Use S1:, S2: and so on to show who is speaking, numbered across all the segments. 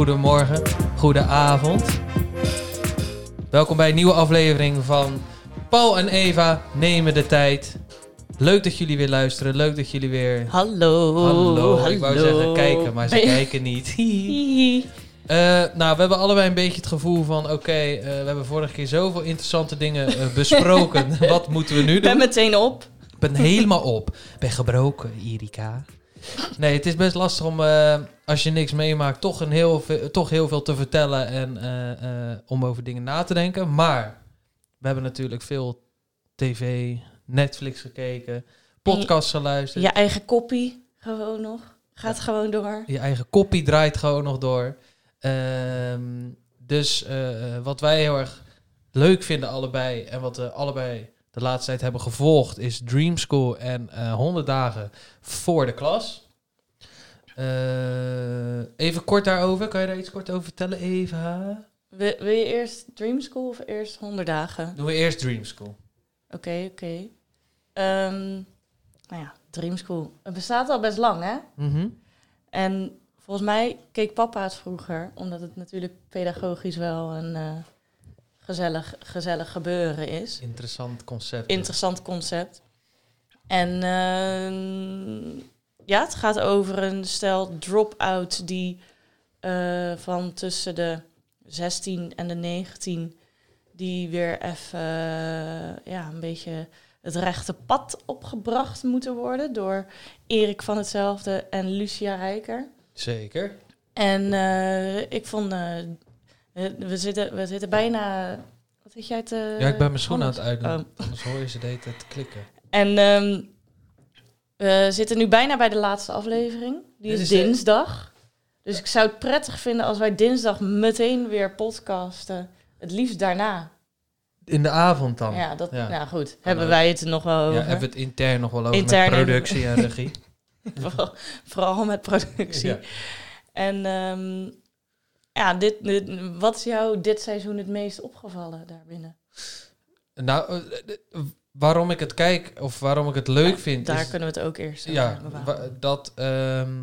S1: goedemorgen, goedenavond. Welkom bij een nieuwe aflevering van Paul en Eva nemen de tijd. Leuk dat jullie weer luisteren, leuk dat jullie weer...
S2: Hallo.
S1: Hallo, ik wou
S2: hallo.
S1: zeggen kijken, maar ze
S2: je-
S1: kijken niet. Eh, nou, we hebben allebei een beetje het gevoel van... Oké, eh, we hebben vorige keer zoveel interessante dingen eh, besproken. Wat moeten we nu
S2: Ik ben
S1: doen?
S2: meteen op.
S1: Ik ben helemaal op. Ik ben gebroken, Erika. Nee, het is best lastig om, eh, als je niks meemaakt, toch, een heel veel, toch heel veel te vertellen en eh, eh, om over dingen na te denken. Maar we hebben natuurlijk veel tv, Netflix gekeken, podcasts geluisterd.
S2: Je eigen koppie gewoon nog. Gaat gewoon door.
S1: Je eigen kopie draait gewoon nog door. Ehm, dus wat wij heel erg leuk vinden allebei en wat we allebei de laatste tijd hebben gevolgd is Dream School en eh 100 dagen voor de klas. Eh, even kort daarover. Kan je daar iets kort over vertellen, Eva?
S2: Wil, wil je eerst Dream School of eerst 100 dagen?
S1: Doen we eerst Dream School.
S2: Oké, oké. Ehm, nou ja, Dream School. Het bestaat al best lang, hè?
S1: Mhm.
S2: En volgens mij keek papa het vroeger, omdat het natuurlijk pedagogisch wel een eh, gezellig, gezellig gebeuren is.
S1: Interessant concept.
S2: Interessant concept. En ehm, ja, het gaat over een stel drop-out die eh, van tussen de 16 en de 19 die weer even ja, een beetje het rechte pad opgebracht moeten worden door Erik van hetzelfde en Lucia Rijker.
S1: Zeker.
S2: En eh, ik vond, eh, we, zitten, we zitten bijna. Wat zit jij te.
S1: ja, ik ben mijn schoen aan het uitdoen.
S2: Oh.
S1: Anders hoor je ze de hele tijd klikken.
S2: En ehm, we zitten nu bijna bij de laatste aflevering. Die is dinsdag. Dus ik zou het prettig vinden als wij dinsdag meteen weer podcasten. Het liefst daarna.
S1: In de avond dan.
S2: Ja, dat,
S1: ja.
S2: nou goed. Hebben wij het er nog wel
S1: Ja,
S2: over.
S1: hebben we het intern nog wel over
S2: Intern
S1: met productie en regie.
S2: vooral, vooral met productie.
S1: Ja.
S2: En ehm, ja, dit, dit- wat is jou dit seizoen het meest opgevallen daarbinnen?
S1: Nou, eh, waarom ik het kijk of waarom ik het leuk vind,
S2: Daar
S1: is
S2: kunnen we het ook eerst over
S1: ja, dat ehm,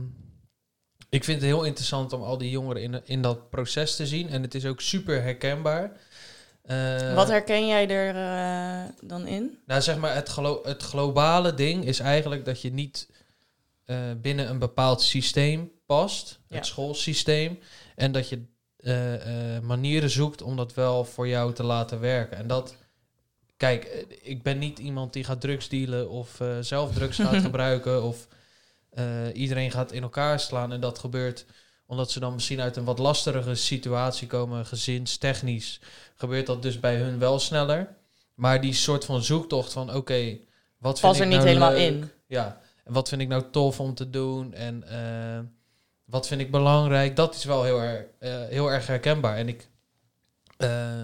S1: ik vind het heel interessant om al die jongeren in, in dat proces te zien en het is ook super herkenbaar. Eh,
S2: Wat herken jij er eh, dan in?
S1: Nou, zeg maar, het, glo- het globale ding is eigenlijk dat je niet binnen een bepaald systeem past,
S2: Ja.
S1: het schoolsysteem, en dat je eh, eh, manieren zoekt om dat wel voor jou te laten werken. En dat, kijk, eh, ik ben niet iemand die gaat drugs dealen of zelf drugs gaat gebruiken of iedereen gaat in elkaar slaan en dat gebeurt omdat ze dan misschien uit een wat lastigere situatie komen, gezinstechnisch, gebeurt dat dus bij hun wel sneller. Maar die soort van zoektocht van, oké, wat vind
S2: Pas er
S1: ik
S2: niet
S1: nou
S2: helemaal
S1: leuk?
S2: in.
S1: Ja, en wat vind ik nou tof om te doen en wat vind ik belangrijk? Dat is wel heel, erg eh, heel erg herkenbaar. En ik eh,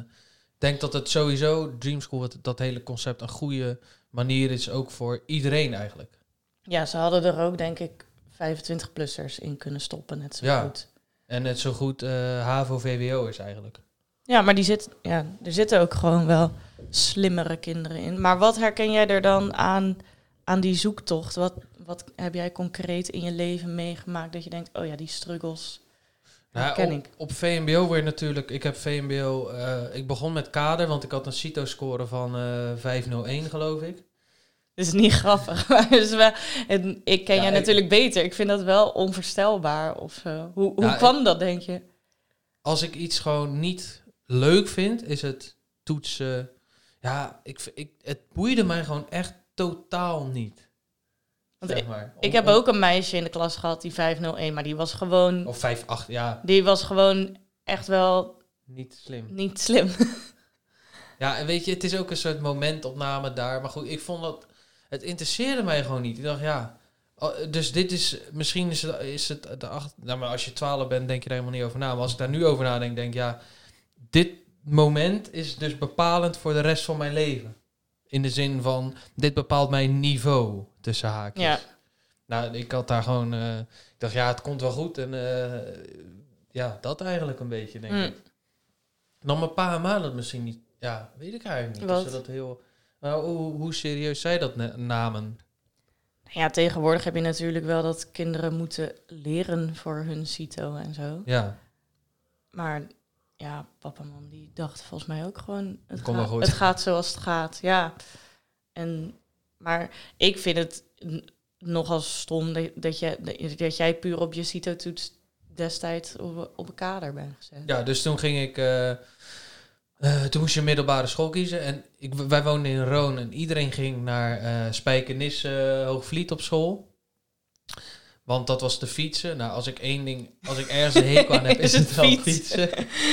S1: denk dat het sowieso, Dream School, dat hele concept een goede manier is ook voor iedereen eigenlijk.
S2: Ja, ze hadden er ook, denk ik, 25-plussers in kunnen stoppen. Net zo
S1: Ja.
S2: goed.
S1: En net zo goed eh, HAVO-VWO is eigenlijk.
S2: Ja, maar die zit, ja, er zitten ook gewoon wel slimmere kinderen in. Maar wat herken jij er dan aan, aan die zoektocht? Wat, wat heb jij concreet in je leven meegemaakt dat je denkt, oh ja, die struggles
S1: Nou, op,
S2: ik.
S1: op VMBO weer natuurlijk. Ik heb VMBO. eh, ik begon met kader, want ik had een CITO-score van eh 501, geloof ik.
S2: Dat is niet grappig, maar is wel, het- ik ken
S1: Ja,
S2: jij
S1: ik-
S2: natuurlijk beter. Ik vind dat wel onvoorstelbaar of zo. Hoe, hoe
S1: Ja,
S2: kwam dat, denk je?
S1: Als ik iets gewoon niet leuk vind, is het toetsen. Ja, ik, ik, het boeide mij gewoon echt totaal niet.
S2: Want
S1: zeg
S2: ik, heb
S1: om-
S2: ook een meisje in de klas gehad die 501, maar die was gewoon,
S1: Of 5, 8, ja,
S2: die was gewoon echt wel
S1: niet slim.
S2: niet slim.
S1: Ja, en weet je, het is ook een soort momentopname daar. Maar goed, ik vond dat... Het interesseerde mij gewoon niet. Ik dacht, ja... oh, Dus dit is... Misschien is het, is het de acht... Nou, maar als je 12 bent, denk je daar helemaal niet over na. Maar als ik daar nu over nadenk, denk ik, ja... Dit moment is dus bepalend voor de rest van mijn leven. In de zin van, dit bepaalt mijn niveau, tussen haakjes.
S2: Ja.
S1: Nou, ik had daar gewoon... eh, ik dacht, ja, het komt wel goed. En eh, ja, dat eigenlijk een beetje, denk
S2: Mm.
S1: ik. Dan mijn pa en ma dat misschien niet. Ja, weet ik eigenlijk niet.
S2: Wat?
S1: Ze dat heel. Nou, hoe, hoe serieus zij dat namen.
S2: Ja, tegenwoordig heb je natuurlijk wel dat kinderen moeten leren voor hun CITO en zo.
S1: Ja,
S2: Maar ja, papa en mam die dacht volgens mij ook gewoon... Het, gaat,
S1: goed.
S2: het gaat zoals het gaat, ja. En, maar ik vind het nogal stom dat, dat, je, dat jij puur op je CITO-toets destijds op, op een kader bent gezet.
S1: ja dus toen ging ik... eh, eh, toen moest je middelbare school kiezen. En ik, wij woonden in Roon en iedereen ging naar Spijkenis eh, Hoogvliet op school. Want dat was te fietsen. Nou, als ik één ding... Als ik ergens een hekel aan heb, is, het wel
S2: fietsen.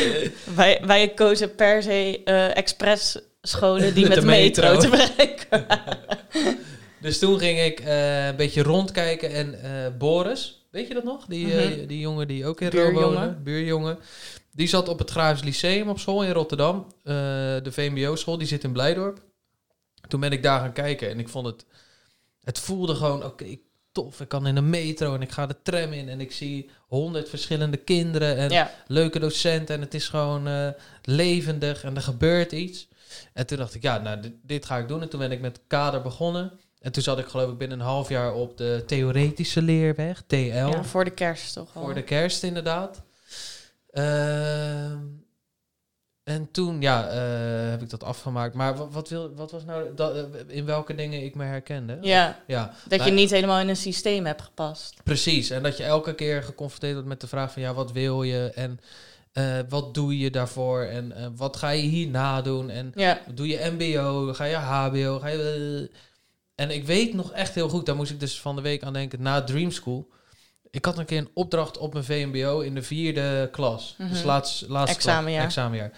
S2: Wij, wij kozen per se express scholen die
S1: Met de
S2: metro,
S1: metro.
S2: te bereiken.
S1: Dus toen ging ik eh, een beetje rondkijken en eh, Boris, weet je dat nog? Die, eh,
S2: Mhm.
S1: die jongen die ook in Rome
S2: Buurjongen.
S1: woonde, buurjongen. Die zat op het Graafs Lyceum op school in Rotterdam. eh, de VMBO-school, die zit in Blijdorp. Toen ben ik daar gaan kijken en ik vond het... Het voelde gewoon, oké, tof. Ik kan in een metro en ik ga de tram in en ik zie honderd verschillende kinderen en
S2: ja,
S1: leuke docenten. En het is gewoon eh, levendig en er gebeurt iets. En toen dacht ik, ja, nou, dit, dit ga ik doen. En toen ben ik met kader begonnen. En toen zat ik geloof ik binnen een half jaar op de theoretische leerweg, TL.
S2: ja, voor de kerst toch al.
S1: Voor de kerst inderdaad. Ehm, en toen, ja, eh, heb ik dat afgemaakt. Maar wat, wat, wil, wat was nou, dat, eh, in welke dingen ik me herkende?
S2: Ja,
S1: ja
S2: dat
S1: Nou,
S2: je niet helemaal in een systeem hebt gepast.
S1: Precies, en dat je elke keer geconfronteerd wordt met de vraag van ja, wat wil je en eh, wat doe je daarvoor en wat ga je hierna doen en
S2: Ja,
S1: doe je MBO, ga je HBO, ga je. En ik weet nog echt heel goed, daar moest ik dus van de week aan denken na Dream School. Ik had een keer een opdracht op mijn VMBO in de vierde klas, dus
S2: Mhm.
S1: laatst, laatste
S2: Examenjaar.
S1: Klas, examenjaar.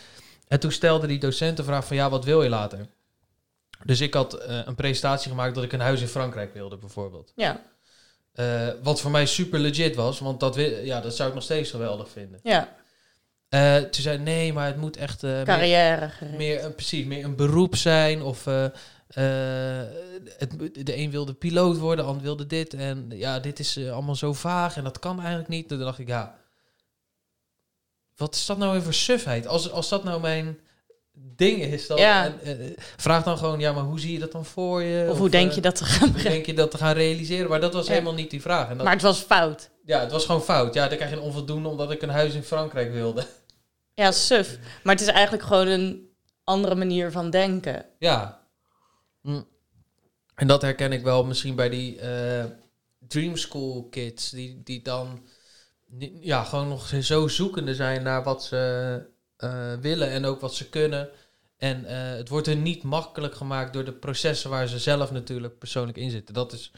S1: En toen stelde die docent de vraag van ja, wat wil je later? Dus ik had eh, een presentatie gemaakt dat ik een huis in Frankrijk wilde, bijvoorbeeld.
S2: ja,
S1: Eh, wat voor mij super legit was, want dat, ja, dat zou ik nog steeds geweldig vinden.
S2: ja.
S1: Eh, toen zei nee, maar het moet echt meer,
S2: Carrière
S1: meer, een- precies, meer een beroep zijn. Of het, moet- de een wilde piloot worden, de ander wilde dit. En ja, dit is eh, allemaal zo vaag en dat kan eigenlijk niet. Toen dacht ik, ja, wat is dat nou weer voor sufheid? Als, als dat nou mijn ding is, dan
S2: Ja.
S1: en, eh, vraag dan gewoon, ja, maar hoe zie je dat dan voor je?
S2: Of hoe denk
S1: eh,
S2: je dat te gaan
S1: hoe denk je dat te gaan realiseren? Maar dat was
S2: Ja.
S1: helemaal niet die vraag. En dat,
S2: Maar het was fout.
S1: ja, het was gewoon fout. Ja, dan krijg je een onvoldoende omdat ik een huis in Frankrijk wilde.
S2: Ja, suf. Maar het is eigenlijk gewoon een andere manier van denken.
S1: Ja. Hm. En dat herken ik wel misschien bij die eh, Dream School kids, die, die dan ja, gewoon nog zo zoekende zijn naar wat ze eh, willen en ook wat ze kunnen. En eh, het wordt hun niet makkelijk gemaakt door de processen waar ze zelf natuurlijk persoonlijk in zitten. Dat is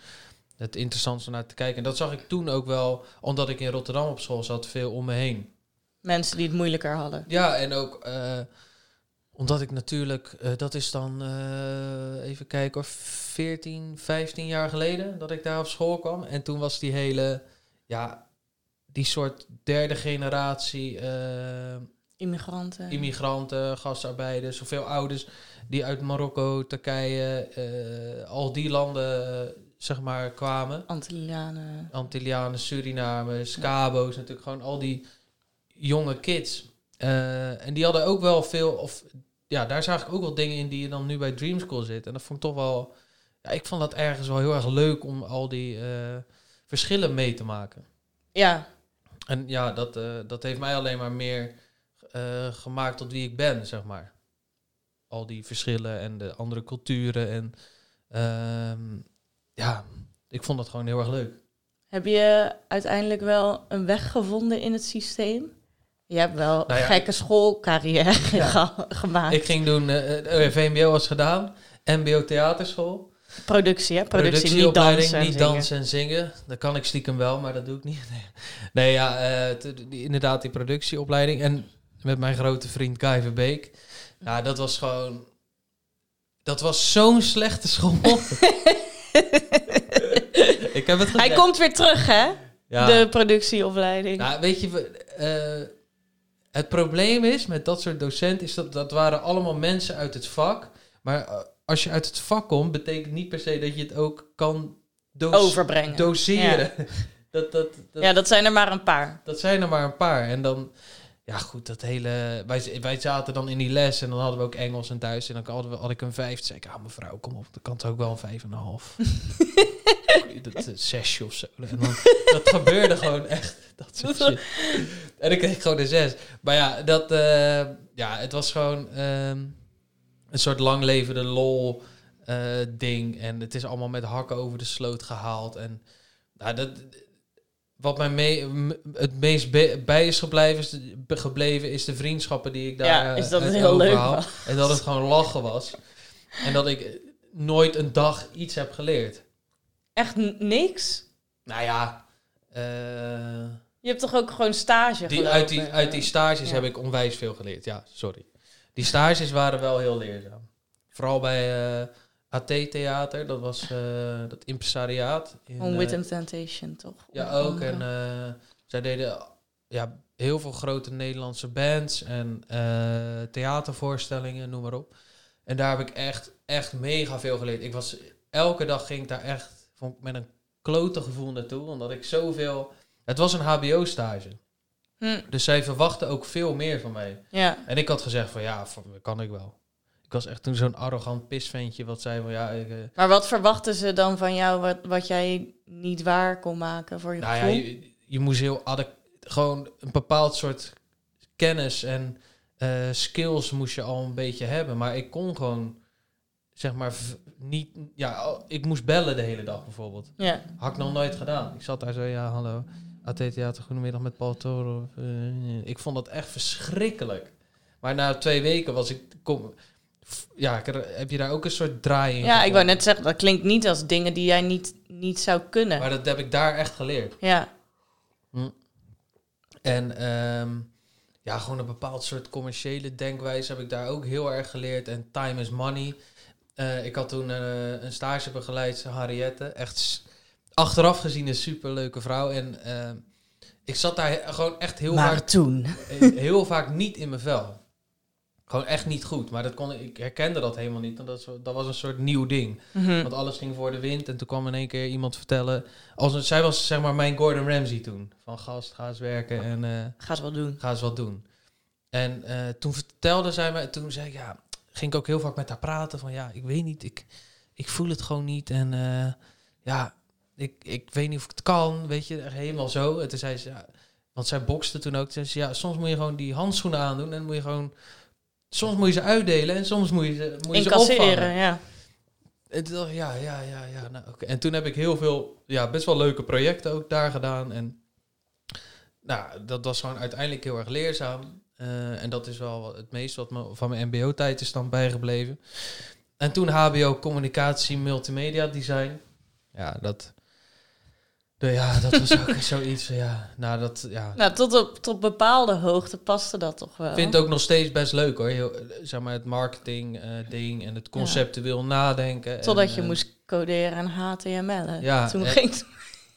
S1: het interessantste om naar te kijken. En dat zag ik toen ook wel, omdat ik in Rotterdam op school zat, veel om me heen.
S2: Mensen die het moeilijker hadden.
S1: Ja, en ook omdat ik natuurlijk, eh, dat is dan eh, even kijken hoor, 14, 15 jaar geleden dat ik daar op school kwam. En toen was die hele, ja, die soort derde generatie eh,
S2: Immigranten.
S1: immigranten, gastarbeiders, zoveel ouders die uit Marokko, Turkije, al die landen, zeg maar, kwamen.
S2: Antillianen.
S1: Antillianen, Surinamers, Cabo's, natuurlijk gewoon al die jonge kids. Eh, en die hadden ook wel veel, of ja, daar zag ik ook wel dingen in die je dan nu bij Dream School zit. En dat vond ik toch wel, ja, ik vond dat ergens wel heel erg leuk om al die eh, verschillen mee te maken.
S2: Ja,
S1: En ja, dat, eh, dat heeft mij alleen maar meer gemaakt tot wie ik ben, zeg maar. Al die verschillen en de andere culturen. En ehm, ja, ik vond dat gewoon heel erg leuk.
S2: Heb je uiteindelijk wel een weg gevonden in het systeem? Je hebt wel
S1: Nou ja,
S2: gekke schoolcarrière
S1: Ja.
S2: ge- gemaakt.
S1: Ik ging doen, eh, eh, VMBO was gedaan, MBO theaterschool.
S2: productie, hè? Productie, niet
S1: Productieopleiding,
S2: dansen. en
S1: niet
S2: zingen.
S1: dansen en zingen. Dat kan ik stiekem wel, maar dat doe ik niet. Nee, nee ja, eh, die- inderdaad die productieopleiding. En met mijn grote vriend Guy Verbeek. Ja, dat was gewoon... Dat was zo'n slechte school. ik heb het
S2: Hij komt weer terug, hè?
S1: Ja.
S2: De productieopleiding.
S1: Nou, weet je, eh, het probleem is met dat soort docenten, is dat dat waren allemaal mensen uit het vak. Maar eh, als je uit het vak komt, betekent niet per se dat je het ook kan
S2: Overbrengen.
S1: doseren. dat, dat, dat,
S2: ja, dat zijn er maar een paar.
S1: dat zijn er maar een paar. En dan, ja, goed, dat hele... Wij, wij zaten dan in die les en dan hadden we ook Engels en Duits. En dan we, had ik een vijf. Toen zei ik, ah, mevrouw, kom op. Dat kan toch ook wel een vijf en een half. dat uh, zesje of zo. En dan, dat gebeurde gewoon echt. Dat soort shit. En ik kreeg gewoon een zes. Maar ja, dat, uh, ja het was gewoon um, een soort lang levende lol uh, ding. En het is allemaal met hakken over de sloot gehaald. En nou, dat, wat mij mee, het meest bij is gebleven is, de, gebleven is de vriendschappen die ik daar
S2: ja, is dat heel leuk was.
S1: En dat het gewoon lachen was. En dat ik nooit een dag iets heb geleerd.
S2: Echt niks?
S1: Nou ja. Uh,
S2: je hebt toch ook gewoon stage
S1: die, uit, die, uit die stages ja. heb ik onwijs veel geleerd. Ja, sorry. Die stages waren wel heel leerzaam. Vooral bij uh, AT-theater, dat was uh, dat impresariaat.
S2: In, On With uh, Temptation, toch?
S1: Ja, ook. En zij deden ja, heel veel grote Nederlandse bands en theatervoorstellingen, noem maar op. En daar heb ik echt, echt mega veel geleerd. Ik was, elke dag ging ik daar echt vond ik met een klote gevoel naartoe, omdat ik zoveel... Het was een hbo-stage. Hm. Dus zij verwachten ook veel meer van mij.
S2: Ja.
S1: En ik had gezegd van ja, kan ik wel. Ik was echt toen zo'n arrogant pisventje wat zei van ja... Ik, uh,
S2: maar wat verwachten ze dan van jou wat, wat jij niet waar kon maken voor je
S1: nou
S2: gevoel?
S1: Ja, je, je moest heel... Gewoon een bepaald soort kennis en uh, skills moest je al een beetje hebben. Maar ik kon gewoon zeg maar, niet... Ja, ik moest bellen de hele dag bijvoorbeeld.
S2: Ja.
S1: Had ik nog nooit gedaan. Ik zat daar zo, ja, hallo. AT Theater, goedemiddag met Paul Toro. Uh, ik vond dat echt verschrikkelijk. Maar na twee weken was ik... Kom, ja, heb je daar ook een soort draai in?
S2: Ja, ik wou net zeggen, dat klinkt niet als dingen die jij niet, niet zou kunnen.
S1: Maar dat heb ik daar echt geleerd.
S2: Ja.
S1: Hm. En um, ja, gewoon een bepaald soort commerciële denkwijze heb ik daar ook heel erg geleerd. En time is money. Uh, ik had toen uh, een stage begeleid, Harriette. Echt achteraf gezien een superleuke vrouw. En uh, ik zat daar gewoon echt heel
S2: maar
S1: vaak...
S2: toen?
S1: Heel vaak niet in mijn vel. Gewoon echt niet goed. Maar dat kon, ik herkende dat helemaal niet. Want dat, was, dat was een soort nieuw ding.
S2: -hmm.
S1: Want alles ging voor de wind. En toen kwam in één keer iemand vertellen... Als een, zij was zeg maar mijn Gordon Ramsay toen. Van gast, ga eens werken en...
S2: ga eens wat doen.
S1: Ga eens wat doen. En toen vertelde zij me... Toen zei ik, ja ging ik ook heel vaak met haar praten van ja, ik weet niet, ik, ik voel het gewoon niet en uh, ja, ik, ik weet niet of ik het kan, weet je, helemaal zo. En toen zei ze, ja, want zij bokste toen ook, zei ze, ja, soms moet je gewoon die handschoenen aandoen en moet je gewoon, soms moet je ze uitdelen en soms moet je ze, moet je ze opvangen.
S2: ja.
S1: En toen, ja, ja, ja, ja, nou oké. En toen heb ik heel veel, ja, best wel leuke projecten ook daar gedaan en nou, dat was gewoon uiteindelijk heel erg leerzaam. Uh, en dat is wel het meest wat me van mijn MBO-tijd is dan bijgebleven. En toen HBO Communicatie Multimedia Design. Ja, dat. De, ja, dat was ook zoiets. Ja, nou, dat, ja.
S2: nou, tot op tot bepaalde hoogte paste dat toch wel.
S1: Ik vind het ook nog steeds best leuk hoor. Heel, zeg maar het marketing uh, ding en het conceptueel ja. nadenken.
S2: Totdat
S1: en,
S2: je
S1: uh,
S2: moest coderen en HTML.
S1: Ja,
S2: toen
S1: en,
S2: ging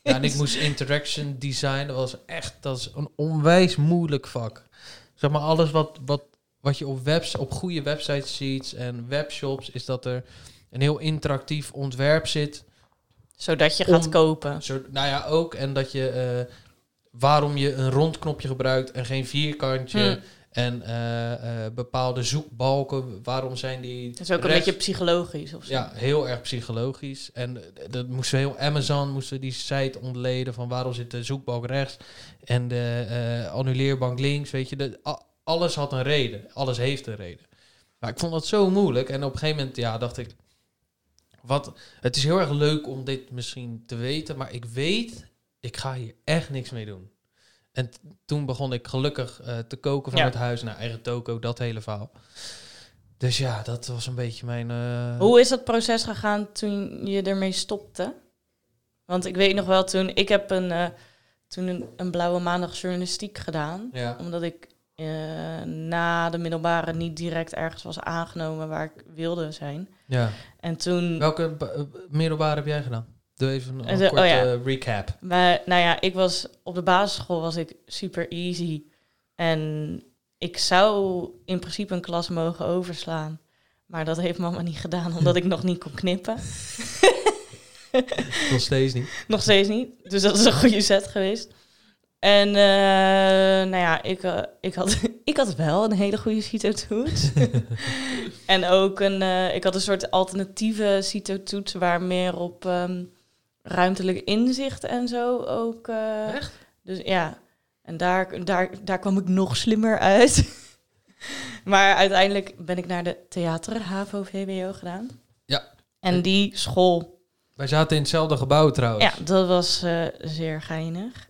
S1: ja, en ik moest interaction design. Dat was echt dat is een onwijs moeilijk vak zeg maar alles wat, wat, wat je op, webs, op goede websites ziet en webshops, is dat er een heel interactief ontwerp zit.
S2: Zodat je gaat kopen.
S1: Zo, nou ja, ook. En dat je, uh, waarom je een rond knopje gebruikt en geen vierkantje.
S2: Hmm.
S1: En uh, uh, bepaalde zoekbalken, waarom zijn die...
S2: Dat is ook een beetje psychologisch of zo.
S1: Ja, heel erg psychologisch. En dat moesten we heel... Amazon moesten die site ontleden van waarom zit de zoekbalk rechts en de uh, annuleerbank links, weet je. De, alles had een reden. Alles heeft een reden. Maar ik vond dat zo moeilijk. En op een gegeven moment, ja, dacht ik... Wat, het is heel erg leuk om dit misschien te weten, maar ik weet, ik ga hier echt niks mee doen. En toen begon ik gelukkig uh, te koken van
S2: Ja.
S1: het huis naar eigen toko, dat hele verhaal. Dus ja, dat was een beetje mijn... eh,
S2: Hoe is dat proces gegaan toen je ermee stopte? Want ik weet nog wel toen, ik heb een, eh, toen een, een blauwe maandag journalistiek gedaan.
S1: Ja.
S2: Omdat ik eh, na de middelbare niet direct ergens was aangenomen waar ik wilde zijn.
S1: ja.
S2: En toen...
S1: Welke ba- eh, middelbare heb jij gedaan? Doe even een korte
S2: oh ja.
S1: eh, recap.
S2: Maar, nou ja, ik was op de basisschool was ik super easy. En ik zou in principe een klas mogen overslaan. Maar dat heeft mama niet gedaan, omdat ik nog niet kon knippen.
S1: Nog steeds niet.
S2: Nog steeds niet. Dus dat is een goede set geweest. En eh, nou ja, ik, eh, ik, had, ik had wel een hele goede CITO-toets. en ook een, eh, ik had een soort alternatieve CITO-toets waar meer op ehm, ruimtelijk inzicht en zo ook. eh,
S1: Echt?
S2: Dus ja, en daar, daar, daar kwam ik nog slimmer uit. maar uiteindelijk ben ik naar de theater HAVO VWO gedaan.
S1: Ja.
S2: En die school
S1: Wij zaten in hetzelfde gebouw trouwens.
S2: ja, dat was eh, zeer geinig.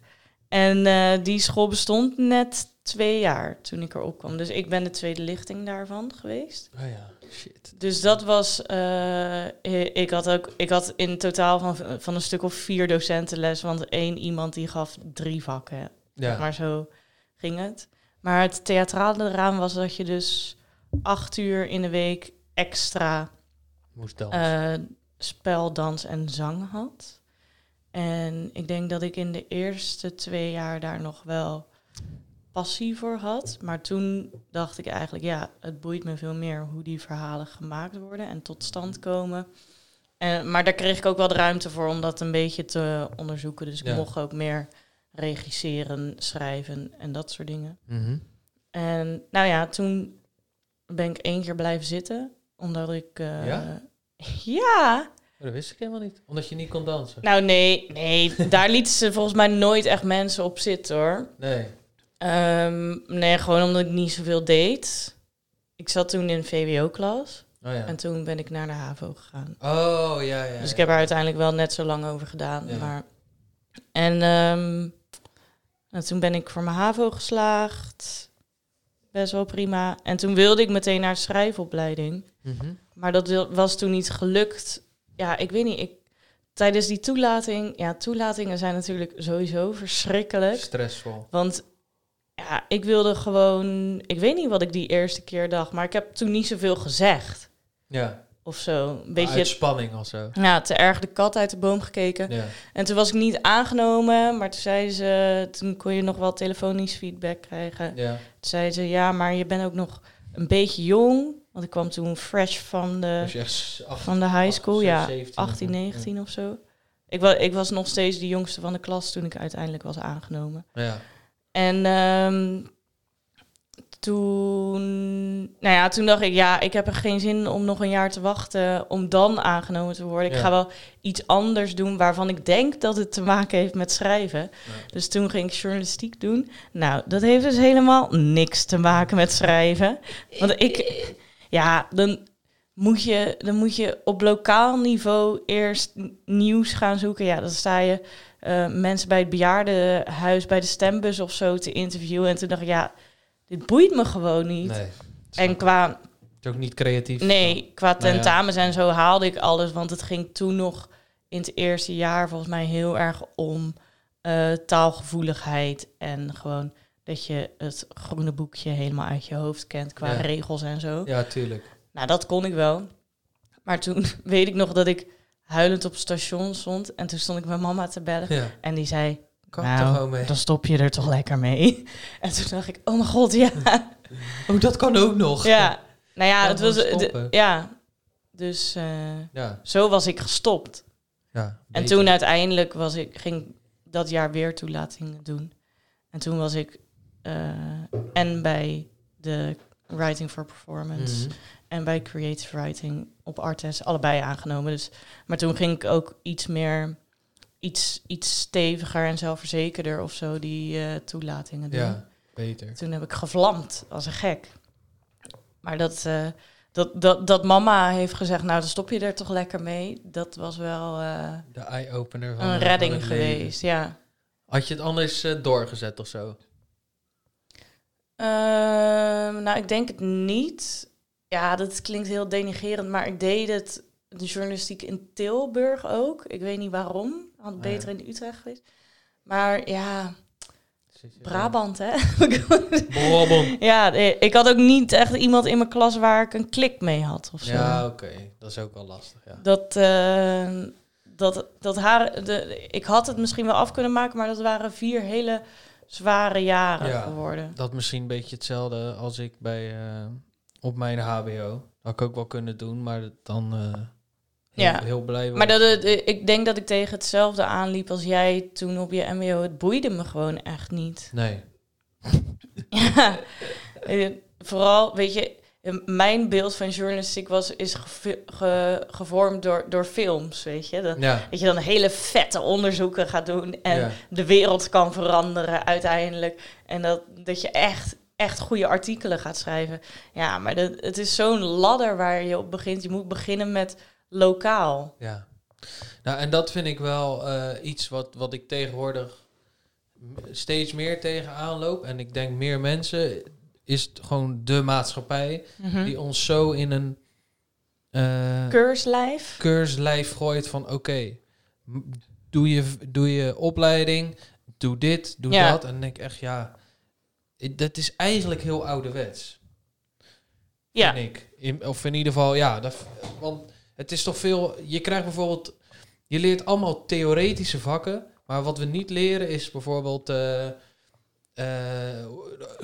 S2: En eh, die school bestond net twee jaar toen ik erop kwam. Dus ik ben de tweede lichting daarvan geweest.
S1: Oh ja, shit.
S2: Dus dat was. eh, ik had ook. Ik had in totaal van, van een stuk of vier docenten les. Want één iemand die gaf drie vakken.
S1: Ja.
S2: Maar zo ging het. Maar het theatrale eraan was dat je dus acht uur in de week extra
S1: Moest dan.
S2: eh, spel, dans en zang had. En ik denk dat ik in de eerste twee jaar daar nog wel passie voor had. Maar toen dacht ik eigenlijk, ja, het boeit me veel meer hoe die verhalen gemaakt worden en tot stand komen. En, maar daar kreeg ik ook wel de ruimte voor om dat een beetje te onderzoeken. Dus ik
S1: Ja.
S2: mocht ook meer regisseren, schrijven en dat soort dingen.
S1: Mhm.
S2: En nou ja, toen ben ik één keer blijven zitten, omdat ik... eh,
S1: Ja?
S2: ja,
S1: Oh, dat wist ik helemaal niet. Omdat je niet kon dansen.
S2: nou nee, nee, daar lieten ze volgens mij nooit echt mensen op zitten hoor.
S1: Nee.
S2: Ehm, nee, gewoon omdat ik niet zoveel deed. Ik zat toen in VWO-klas
S1: Oh ja.
S2: en toen ben ik naar de HAVO gegaan.
S1: Oh ja, ja.
S2: dus ik heb er uiteindelijk wel net zo lang over gedaan. Maar... En ehm, nou, toen ben ik voor mijn HAVO geslaagd. Best wel prima. En toen wilde ik meteen naar schrijfopleiding.
S1: Mhm.
S2: Maar dat was toen niet gelukt. Ja, ik weet niet. Ik, tijdens die toelating... Ja, toelatingen zijn natuurlijk sowieso verschrikkelijk.
S1: Stressvol.
S2: Want ja, ik wilde gewoon... Ik weet niet wat ik die eerste keer dacht. Maar ik heb toen niet zoveel gezegd.
S1: Ja.
S2: Of zo. Een beetje...
S1: Uitspanning of zo.
S2: Ja, te erg de kat uit de boom gekeken.
S1: Ja.
S2: En toen was ik niet aangenomen. Maar toen zeiden ze... Toen kon je nog wel telefonisch feedback krijgen.
S1: Ja.
S2: Toen zeiden ze... Ja, maar je bent ook nog een beetje jong. Want ik kwam toen fresh van de...
S1: Dus acht-
S2: Van de high school,
S1: acht,
S2: ja.
S1: 17 of
S2: 18,
S1: zo.
S2: 19 of zo. Ik, wa ik was nog steeds de jongste van de klas toen ik uiteindelijk was aangenomen.
S1: Ja.
S2: En ehm, toen, nou ja, toen dacht ik, ja, ik heb er geen zin om nog een jaar te wachten om dan aangenomen te worden. Ik
S1: Ja.
S2: ga wel iets anders doen waarvan ik denk dat het te maken heeft met schrijven.
S1: Ja.
S2: Dus toen ging ik journalistiek doen. Nou, dat heeft dus helemaal niks te maken met schrijven. Want ik, ja, dan moet je, dan moet je op lokaal niveau eerst nieuws gaan zoeken. Ja, dan sta je eh, mensen bij het bejaardenhuis, bij de stembus of zo te interviewen. En toen dacht ik, ja, dit boeit me gewoon niet.
S1: Nee.
S2: En qua,
S1: Het is ook niet creatief.
S2: nee, qua
S1: Nou ja.
S2: tentamens en zo haalde ik alles. Want het ging toen nog in het eerste jaar volgens mij heel erg om eh, taalgevoeligheid. En gewoon dat je het groene boekje helemaal uit je hoofd kent qua
S1: Ja.
S2: regels en zo.
S1: Ja, tuurlijk.
S2: Nou, dat kon ik wel. Maar toen weet ik nog dat ik huilend op het station stond. En toen stond ik mijn mama te bellen.
S1: Ja.
S2: En die zei,
S1: Kan
S2: Nou,
S1: mee.
S2: dan stop je er toch lekker mee. En toen dacht ik, oh mijn god, ja.
S1: Oh, dat kan ook nog.
S2: ja. Nou ja, het was... de- ja. Dus eh,
S1: Ja.
S2: zo was ik gestopt.
S1: ja
S2: En toen uiteindelijk was ik, ging ik dat jaar weer toelatingen doen. En toen was ik eh, en bij de Writing for Performance
S1: Mhm.
S2: En bij Creative Writing op Artes allebei aangenomen. Dus, maar toen ging ik ook iets meer, iets, iets steviger en zelfverzekerder of zo die eh, toelatingen doen.
S1: Ja, beter.
S2: Toen heb ik gevlamd als een gek. Maar dat, eh, dat, dat, dat mama heeft gezegd, nou dan stop je er toch lekker mee. Dat was wel eh,
S1: De eye-opener van
S2: een redding geweest, ja.
S1: Had je het anders doorgezet of zo?
S2: Ehm, nou, ik denk het niet. Ja, dat klinkt heel denigerend, maar ik deed het, de journalistiek in Tilburg ook. Ik weet niet waarom. Had
S1: Ah,
S2: beter in Utrecht geweest. Maar ja, Brabant, hè?
S1: Brabant.
S2: ja, ik had ook niet echt iemand in mijn klas waar ik een klik mee had of zo.
S1: Ja, oké. Dat is ook wel lastig, ja.
S2: Dat, eh, dat, dat haar, de, ik had het misschien wel af kunnen maken, maar dat waren vier hele zware jaren
S1: Ja.
S2: geworden.
S1: Dat misschien een beetje hetzelfde als ik bij, eh, op mijn HBO. Had ik ook wel kunnen doen, maar dan eh, heel,
S2: Ja.
S1: heel blij was.
S2: Maar dat, het- ik denk dat ik tegen hetzelfde aanliep als jij toen op je mbo. Het boeide me gewoon echt niet.
S1: Nee.
S2: Ja, eh, vooral, weet je, eh, mijn beeld van journalistiek was, is gev- ge- gevormd door, door films, weet je. Dat,
S1: Ja.
S2: dat je dan hele vette onderzoeken gaat doen en
S1: ja.
S2: de wereld kan veranderen uiteindelijk. En dat, dat je echt, echt goede artikelen gaat schrijven. Ja, maar dat, het is zo'n ladder waar je op begint. Je moet beginnen met lokaal.
S1: Ja. Nou, en dat vind ik wel eh, iets wat, wat ik tegenwoordig steeds meer tegenaan loop. En ik denk meer mensen is het gewoon de maatschappij
S2: Mhm.
S1: die ons zo in een eh
S2: Keurslijf.
S1: keurslijf gooit van oké, doe, je, doe je opleiding, doe dit, doe
S2: Ja.
S1: dat. En dan denk ik echt, ja, dat is eigenlijk heel ouderwets.
S2: Ja.
S1: vind ik. In, of in ieder geval, ja. Dat, want het is toch veel... Je krijgt bijvoorbeeld... Je leert allemaal theoretische vakken. Maar wat we niet leren is bijvoorbeeld... eh, eh,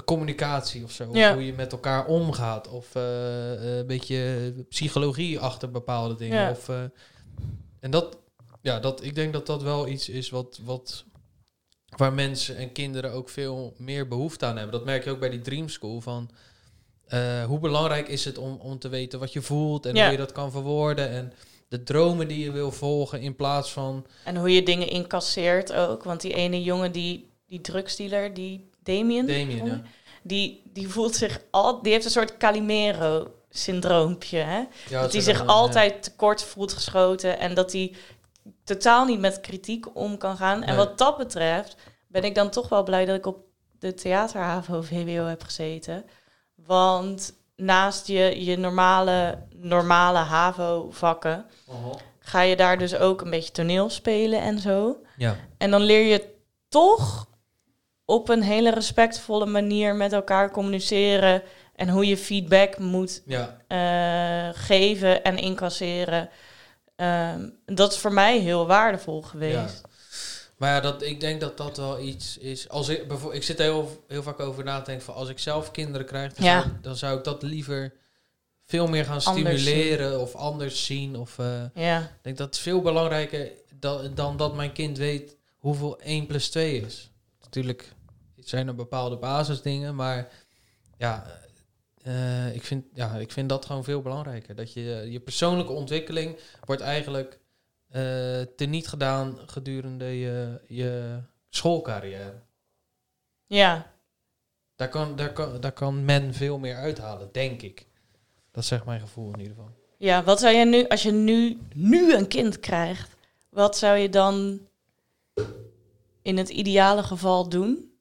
S1: communicatie of zo. Of
S2: Ja.
S1: hoe je met elkaar omgaat. Of eh, een beetje psychologie achter bepaalde dingen.
S2: Ja.
S1: Of, en dat... Ja, dat, ik denk dat dat wel iets is wat... wat waar mensen en kinderen ook veel meer behoefte aan hebben. Dat merk je ook bij die Dream School van... eh, hoe belangrijk is het om, om te weten wat je voelt en
S2: Ja.
S1: hoe je dat kan verwoorden en de dromen die je wil volgen in plaats van
S2: En hoe je dingen incasseert ook. Want die ene jongen, die, die drugsdealer, die Damien,
S1: Damien. Ja.
S2: die, die voelt zich al, die heeft een soort Calimero-syndroompje. Hè?
S1: Ja,
S2: dat hij zich
S1: dan,
S2: altijd tekort voelt geschoten en dat hij totaal niet met kritiek om kan gaan. En wat dat betreft ben ik dan toch wel blij dat ik op de theaterhavo VWO heb gezeten. Want naast je, je normale, normale HAVO-vakken
S1: uh-huh.
S2: ga je daar dus ook een beetje toneel spelen en zo.
S1: Ja,
S2: En dan leer je toch op een hele respectvolle manier met elkaar communiceren en hoe je feedback moet
S1: ja,
S2: eh, geven en incasseren. Ehm, dat is voor mij heel waardevol geweest.
S1: maar ja, dat, ik denk dat dat wel iets is. Als ik, bijvoorbeeld, ik zit er heel, heel vaak over na te denken van als ik zelf kinderen krijg, dan,
S2: Ja.
S1: zou, dan zou ik dat liever veel meer gaan
S2: Anders
S1: stimuleren of anders zien. Of, eh,
S2: Ja,
S1: Ik denk dat het veel belangrijker dan, dan dat mijn kind weet hoeveel 1 plus 2 is. Natuurlijk zijn er bepaalde basisdingen, maar ja, eh, ik, vind, ja, ik vind dat gewoon veel belangrijker. Dat je je persoonlijke ontwikkeling wordt eigenlijk eh teniet gedaan gedurende je, je schoolcarrière.
S2: ja.
S1: Daar kan, daar, kan, daar kan men veel meer uithalen, denk ik. Dat is echt mijn gevoel in ieder geval.
S2: ja wat zou je nu, als je nu, nu een kind krijgt, wat zou je dan in het ideale geval doen?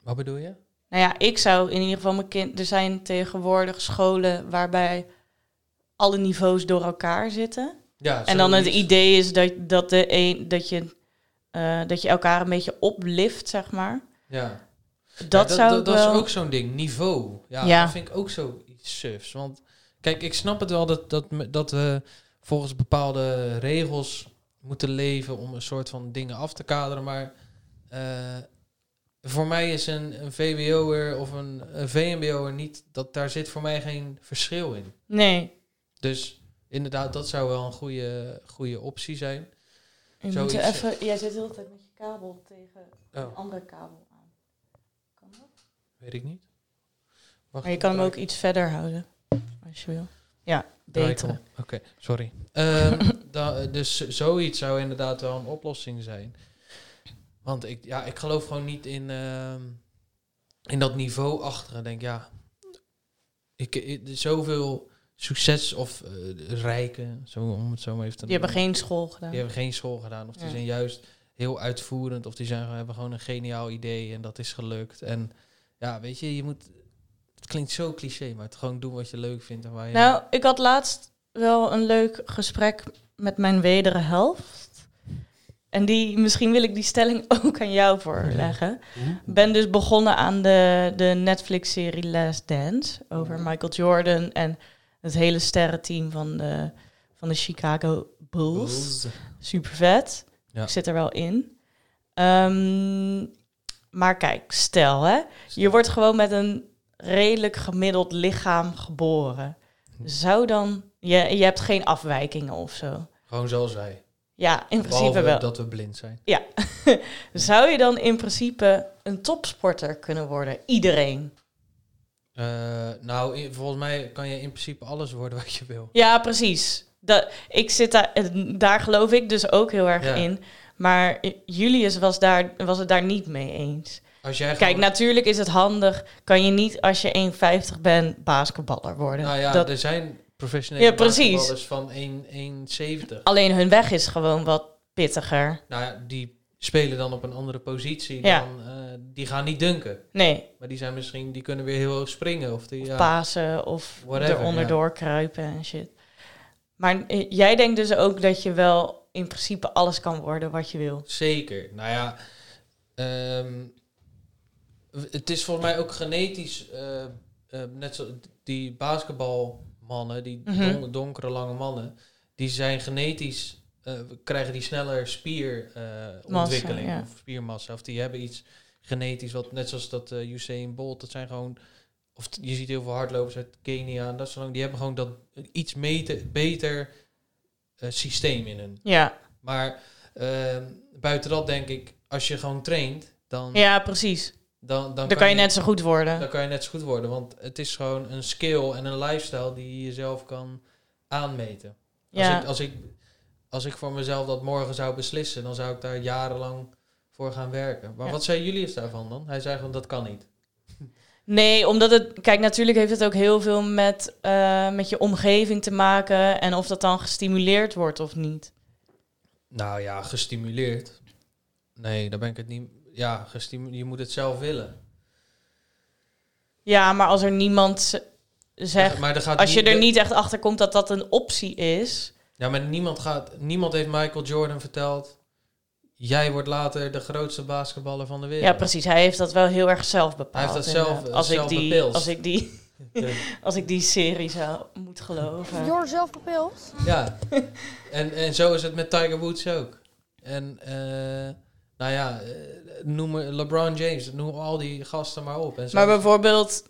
S1: Wat bedoel je?
S2: Nou ja, ik zou in ieder geval mijn kind. Er zijn tegenwoordig scholen waarbij alle niveaus door elkaar zitten.
S1: Ja,
S2: En dan het idee is dat, dat, de een, dat, je, eh, dat je elkaar een beetje oplift, zeg maar.
S1: Ja.
S2: Dat,
S1: Ja,
S2: zou
S1: dat, dat
S2: wel...
S1: is ook zo'n ding, niveau. Ja,
S2: Ja.
S1: dat vind ik ook zoiets sufs. Want kijk, ik snap het wel dat, dat, dat we volgens bepaalde regels moeten leven om een soort van dingen af te kaderen. Maar eh, voor mij is een, een VWO'er of een, een VMBO'er niet, dat, daar zit voor mij geen verschil in.
S2: Nee,
S1: Dus inderdaad, dat zou wel een goede, goede optie zijn.
S2: je moet even... Jij zit de hele tijd met je kabel tegen
S1: Oh,
S2: een andere kabel aan. Kan dat?
S1: weet ik niet. Wacht,
S2: Maar je kan hem ook iets verder houden, als je wil. Ja, beter.
S1: Oké, sorry. Ehm, da- dus zoiets zou inderdaad wel een oplossing zijn. Want ik, ja, ik geloof gewoon niet in, ehm, in dat niveau achter. Ik denk, ja, ik, ik, zoveel succes of eh, rijken, zo, om het zo maar even te
S2: Die hebben geen school gedaan.
S1: die hebben geen school gedaan. Of die
S2: Ja.
S1: zijn juist heel uitvoerend. Of die zijn, hebben gewoon een geniaal idee en dat is gelukt. En ja, weet je, je moet... Het klinkt zo cliché, maar het gewoon doen wat je leuk vindt en waar je...
S2: Nou, ik had laatst wel een leuk gesprek met mijn wedere helft. En die, misschien wil ik die stelling ook aan jou voorleggen. Ik ben dus begonnen aan de, de Netflix-serie Last Dance over Michael Jordan en het hele sterrenteam van de, van de Chicago Bulls. Super vet.
S1: Ja.
S2: Ik zit er wel in. Ehm, maar kijk, stel hè, je wordt gewoon met een redelijk gemiddeld lichaam geboren. zou dan... Je, je hebt geen afwijkingen of zo.
S1: Gewoon zoals wij.
S2: Ja, in principe wel.
S1: dat we blind zijn.
S2: Zou je dan in principe een topsporter kunnen worden? Iedereen.
S1: Eh, nou, volgens mij kan je in principe alles worden wat je wil.
S2: Ja, precies. Dat, ik zit daar, eh, daar geloof ik dus ook heel erg
S1: Ja.
S2: in. Maar Julius was, daar, was het daar niet mee eens.
S1: Als jij
S2: Kijk,
S1: gewoon-
S2: natuurlijk is het handig. Kan je niet als je 1,50 bent basketballer worden.
S1: Nou ja,
S2: dat,
S1: er zijn professionele
S2: Ja, precies.
S1: van 1 1,70.
S2: alleen hun weg is gewoon wat pittiger.
S1: Nou die spelen dan op een andere positie.
S2: Ja.
S1: Dan, eh, die gaan niet dunken.
S2: Nee,
S1: Maar die zijn misschien, die kunnen weer heel hoog springen. Of die,
S2: of
S1: ja.
S2: pasen of
S1: Whatever,
S2: eronder
S1: ja.
S2: door kruipen en shit. Maar eh, jij denkt dus ook dat je wel in principe alles kan worden wat je wil.
S1: Zeker. Nou ja, ehm, het is volgens mij ook genetisch, eh, net zo die basketbalmannen, die
S2: Mhm.
S1: don- donkere lange mannen, die zijn genetisch, eh, krijgen die sneller spierontwikkeling ontwikkeling
S2: ja.
S1: of spiermassa. Of die hebben iets genetisch, wat net zoals dat eh Usain Bolt, dat zijn gewoon, of je ziet heel veel hardlopers uit Kenia en dat soort dingen, die hebben gewoon dat iets mete, beter eh, systeem in hun.
S2: Ja,
S1: Maar ehm, buiten dat denk ik, als je gewoon traint, dan,
S2: ja precies.
S1: Dan, dan,
S2: Dan kan je net zo goed worden.
S1: dan kan je net zo goed worden. Want het is gewoon een skill en een lifestyle die je jezelf kan aanmeten. Als,
S2: Ja.
S1: ik, als, ik, als ik voor mezelf dat morgen zou beslissen, dan zou ik daar jarenlang voor gaan werken. Maar
S2: Ja.
S1: wat zei Julius daarvan dan? Hij zei gewoon, dat kan niet.
S2: Nee, omdat het... Kijk, natuurlijk heeft het ook heel veel met, eh, met je omgeving te maken... en of dat dan gestimuleerd wordt of niet.
S1: Nou ja, gestimuleerd. Nee, daar ben ik het niet... Ja, je moet het zelf willen.
S2: Ja, maar als er niemand zegt...
S1: maar er gaat
S2: Als je er niet echt achter komt dat dat een optie is...
S1: Ja, maar niemand, gaat, niemand heeft Michael Jordan verteld... Jij wordt later de grootste basketballer van de wereld.
S2: Ja, precies. Hij heeft dat wel heel erg zelf bepaald.
S1: Hij heeft dat zelf-
S2: als,
S1: zelf
S2: ik die,
S1: bepild.
S2: als, ik die, als ik die serie zou moeten geloven.
S3: You're zelf bepild.
S1: ja. En, en zo is het met Tiger Woods ook. En eh, nou ja, eh, noem LeBron James, noem al die gasten maar op. En zo
S2: Maar bijvoorbeeld,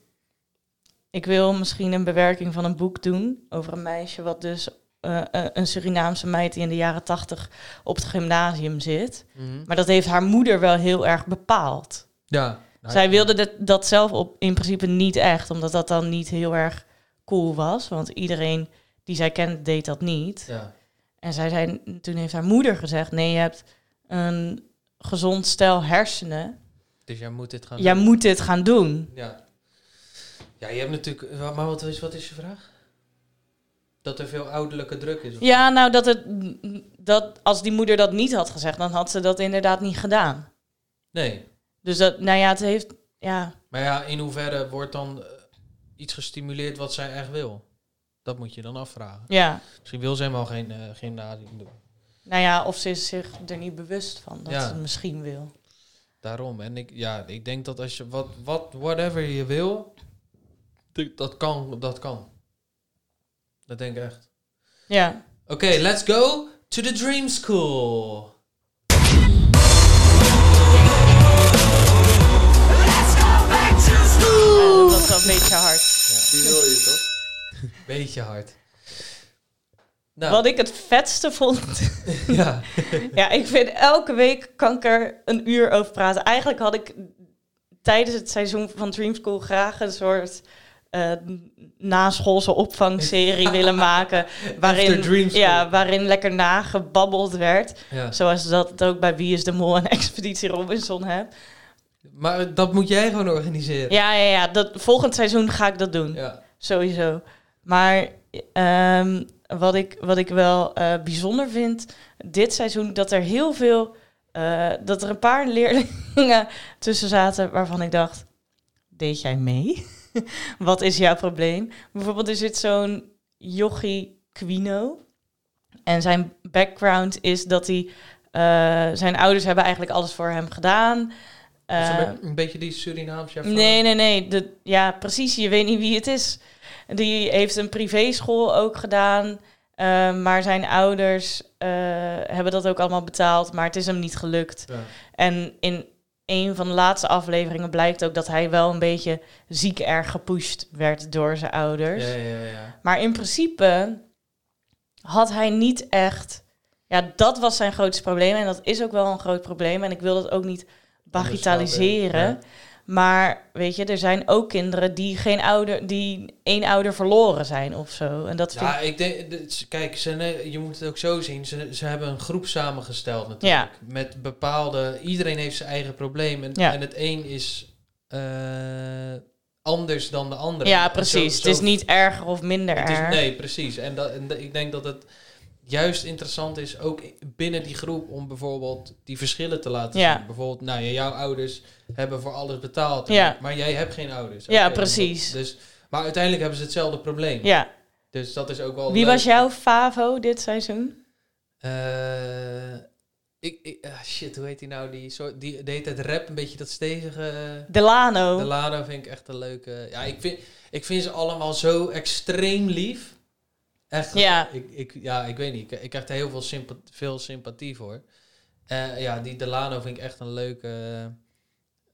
S2: ik wil misschien een bewerking van een boek doen over een meisje wat dus eh, eh, een Surinaamse meid die in de jaren tachtig op het gymnasium zit.
S1: Mhm.
S2: Maar dat heeft haar moeder wel heel erg bepaald.
S1: Ja. Nou,
S2: Zij wilde dat, dat zelf op, in principe niet echt, omdat dat dan niet heel erg cool was. Want iedereen die zij kende deed dat niet.
S1: Ja.
S2: En zij zei, toen heeft haar moeder gezegd: Nee, je hebt een gezond stel hersenen.
S1: Dus jij moet dit gaan
S2: Jij
S1: doen.
S2: moet dit gaan doen.
S1: Ja. Ja, je hebt natuurlijk... Maar wat is, wat is je vraag? Dat er veel ouderlijke druk is? of-
S2: Ja, nou, dat het, dat als die moeder dat niet had gezegd, dan had ze dat inderdaad niet gedaan.
S1: Nee.
S2: Dus dat, nou ja, het heeft, ja,
S1: Maar ja, in hoeverre wordt dan eh, iets gestimuleerd wat zij echt wil? Dat moet je dan afvragen.
S2: ja.
S1: Misschien wil ze helemaal geen eh, gymnasium doen.
S2: Nou ja, of ze is zich er niet bewust van dat
S1: Ja.
S2: ze het misschien wil.
S1: Daarom. En ik, ja, ik denk dat als je wat, wat, whatever je wil, dat kan, dat kan. Dat denk ik echt.
S2: Ja.
S1: Oké, let's go to the Dream School.
S2: Ja, dat was wel een beetje hard.
S1: Die wil je toch? Beetje hard. Nou,
S2: Wat ik het vetste vond.
S1: ja.
S2: ja, ik vind elke week kan ik er een uur over praten. Eigenlijk had ik tijdens het seizoen van Dream School graag een soort eh naschoolse opvangserie willen maken. Waarin, ja, waarin lekker nagebabbeld werd.
S1: ja.
S2: Zoals dat het ook bij Wie is de Mol en Expeditie Robinson heb.
S1: Maar dat moet jij gewoon organiseren.
S2: Ja, ja, ja. Dat, volgend seizoen ga ik dat doen.
S1: Ja.
S2: Sowieso. Maar ehm, wat, ik, wat ik wel eh, bijzonder vind dit seizoen, dat er heel veel, eh, dat er een paar leerlingen tussen zaten waarvan ik dacht, deed jij mee? wat is jouw probleem? Bijvoorbeeld er zit zo'n Jochie Quino. En zijn background is dat hij, eh, zijn ouders hebben eigenlijk alles voor hem gedaan.
S1: Een, be- een beetje die Surinaamse.
S2: Nee, nee, nee. De, ja, precies. Je weet niet wie het is. Die heeft een privéschool ook gedaan. eh, maar zijn ouders eh, hebben dat ook allemaal betaald. Maar het is hem niet gelukt.
S1: Ja.
S2: En in een van de laatste afleveringen blijkt ook dat hij wel een beetje ziek erg gepusht werd door zijn ouders.
S1: Ja, ja, ja.
S2: Maar in principe had hij niet echt. Ja, dat was zijn grootste probleem. En dat is ook wel een groot probleem. En ik wil dat ook niet bagatelliseren. Maar weet je, er zijn ook kinderen die geen ouder, die één ouder verloren zijn of zo. En dat
S1: Ja, ik denk, kijk, ze, je moet het ook zo zien. Ze, ze hebben een groep samengesteld natuurlijk. Met bepaalde, iedereen heeft zijn eigen probleem. En,
S2: Ja.
S1: en het een is eh, anders dan de andere.
S2: ja, precies.
S1: zo-
S2: het is niet erger of minder erg.
S1: Nee, precies. En, dat, en ik denk dat het juist interessant is, ook binnen die groep, om bijvoorbeeld die verschillen te laten
S2: Ja.
S1: zien. Bijvoorbeeld, nou ja, jouw ouders hebben voor alles betaald.
S2: Ja.
S1: Maar jij hebt geen ouders.
S2: Ja,
S1: Oké,
S2: precies.
S1: Dus, maar uiteindelijk hebben ze hetzelfde probleem.
S2: Ja.
S1: Dus dat is ook wel
S2: Wie
S1: leuk.
S2: was jouw favo dit seizoen?
S1: Eh, ik, ik, ah, shit, hoe heet die nou? Die, soort, die deed het rap, een beetje dat stevige...
S2: Delano.
S1: De Lado vind ik echt een leuke... Ja, ik vind, ik vind ze allemaal zo extreem lief. Echt,
S2: Ja.
S1: ik, ik, ja, ik weet niet. Ik, ik krijg er heel veel, sympa veel sympathie voor. Eh, ja, die Delano vind ik echt een leuke...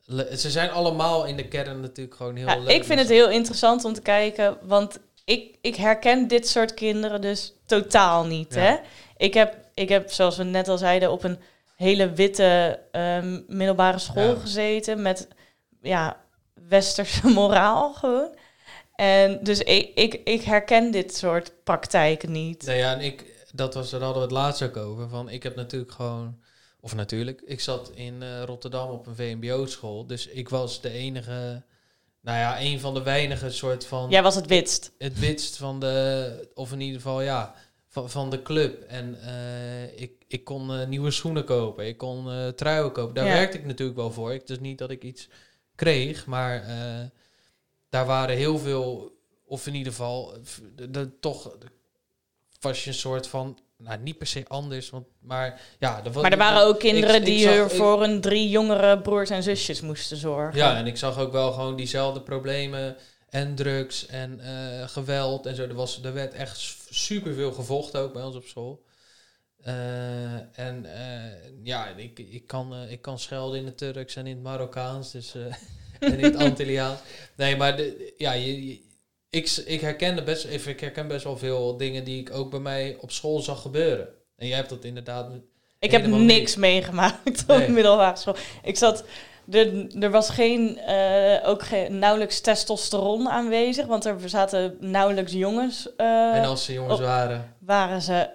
S1: le- ze zijn allemaal in de kern natuurlijk gewoon heel
S2: Ja,
S1: leuk.
S2: ik vind het heel interessant om te kijken, want ik, ik herken dit soort kinderen dus totaal niet.
S1: Ja.
S2: Hè? Ik, heb, ik heb, zoals we net al zeiden, op een hele witte ehm, middelbare school
S1: Ja.
S2: gezeten met ja, westerse moraal gewoon. En dus ik, ik, ik herken dit soort praktijken niet.
S1: Nou ja, en ik, dat was, daar hadden we het laatst ook over. Van, ik heb natuurlijk gewoon, of natuurlijk, ik zat in eh, Rotterdam op een VMBO-school. Dus ik was de enige, nou ja, een van de weinige soort van
S2: Jij was het witst.
S1: het witst van de, of in ieder geval ja, van, van de club. En eh, ik, ik kon eh, nieuwe schoenen kopen, ik kon truien kopen. Daar
S2: Ja.
S1: werkte ik natuurlijk wel voor. Ik, dus niet dat ik iets kreeg, maar daar waren heel veel, of in ieder geval, de, de- toch was je een soort van, nou niet per se anders, want, maar ja. Er,
S2: Maar er waren ook kinderen
S1: ik
S2: die
S1: zag- ik-
S2: voor een drie jongere broers en zusjes moesten zorgen.
S1: Ja, en ik zag ook wel gewoon diezelfde problemen en drugs en eh, geweld en zo. Er, was, er werd echt super veel gevochten ook bij ons op school. Eh, en eh, ja, ik, ik, kan, ik kan schelden in het Turks en in het Marokkaans dus, en in het Antilliaans. Nee, maar de, ja, je, je- ik, ik, herkende best, even, ik herken best wel veel dingen die ik ook bij mij op school zag gebeuren. En jij hebt dat inderdaad...
S2: Ik heb niks meegemaakt op
S1: Nee.
S2: middelbare school. Ik zat, er, er was geen, eh, ook geen, nauwelijks testosteron aanwezig, want er zaten nauwelijks jongens. eh,
S1: en als ze jongens
S2: op-
S1: waren...
S2: waren ze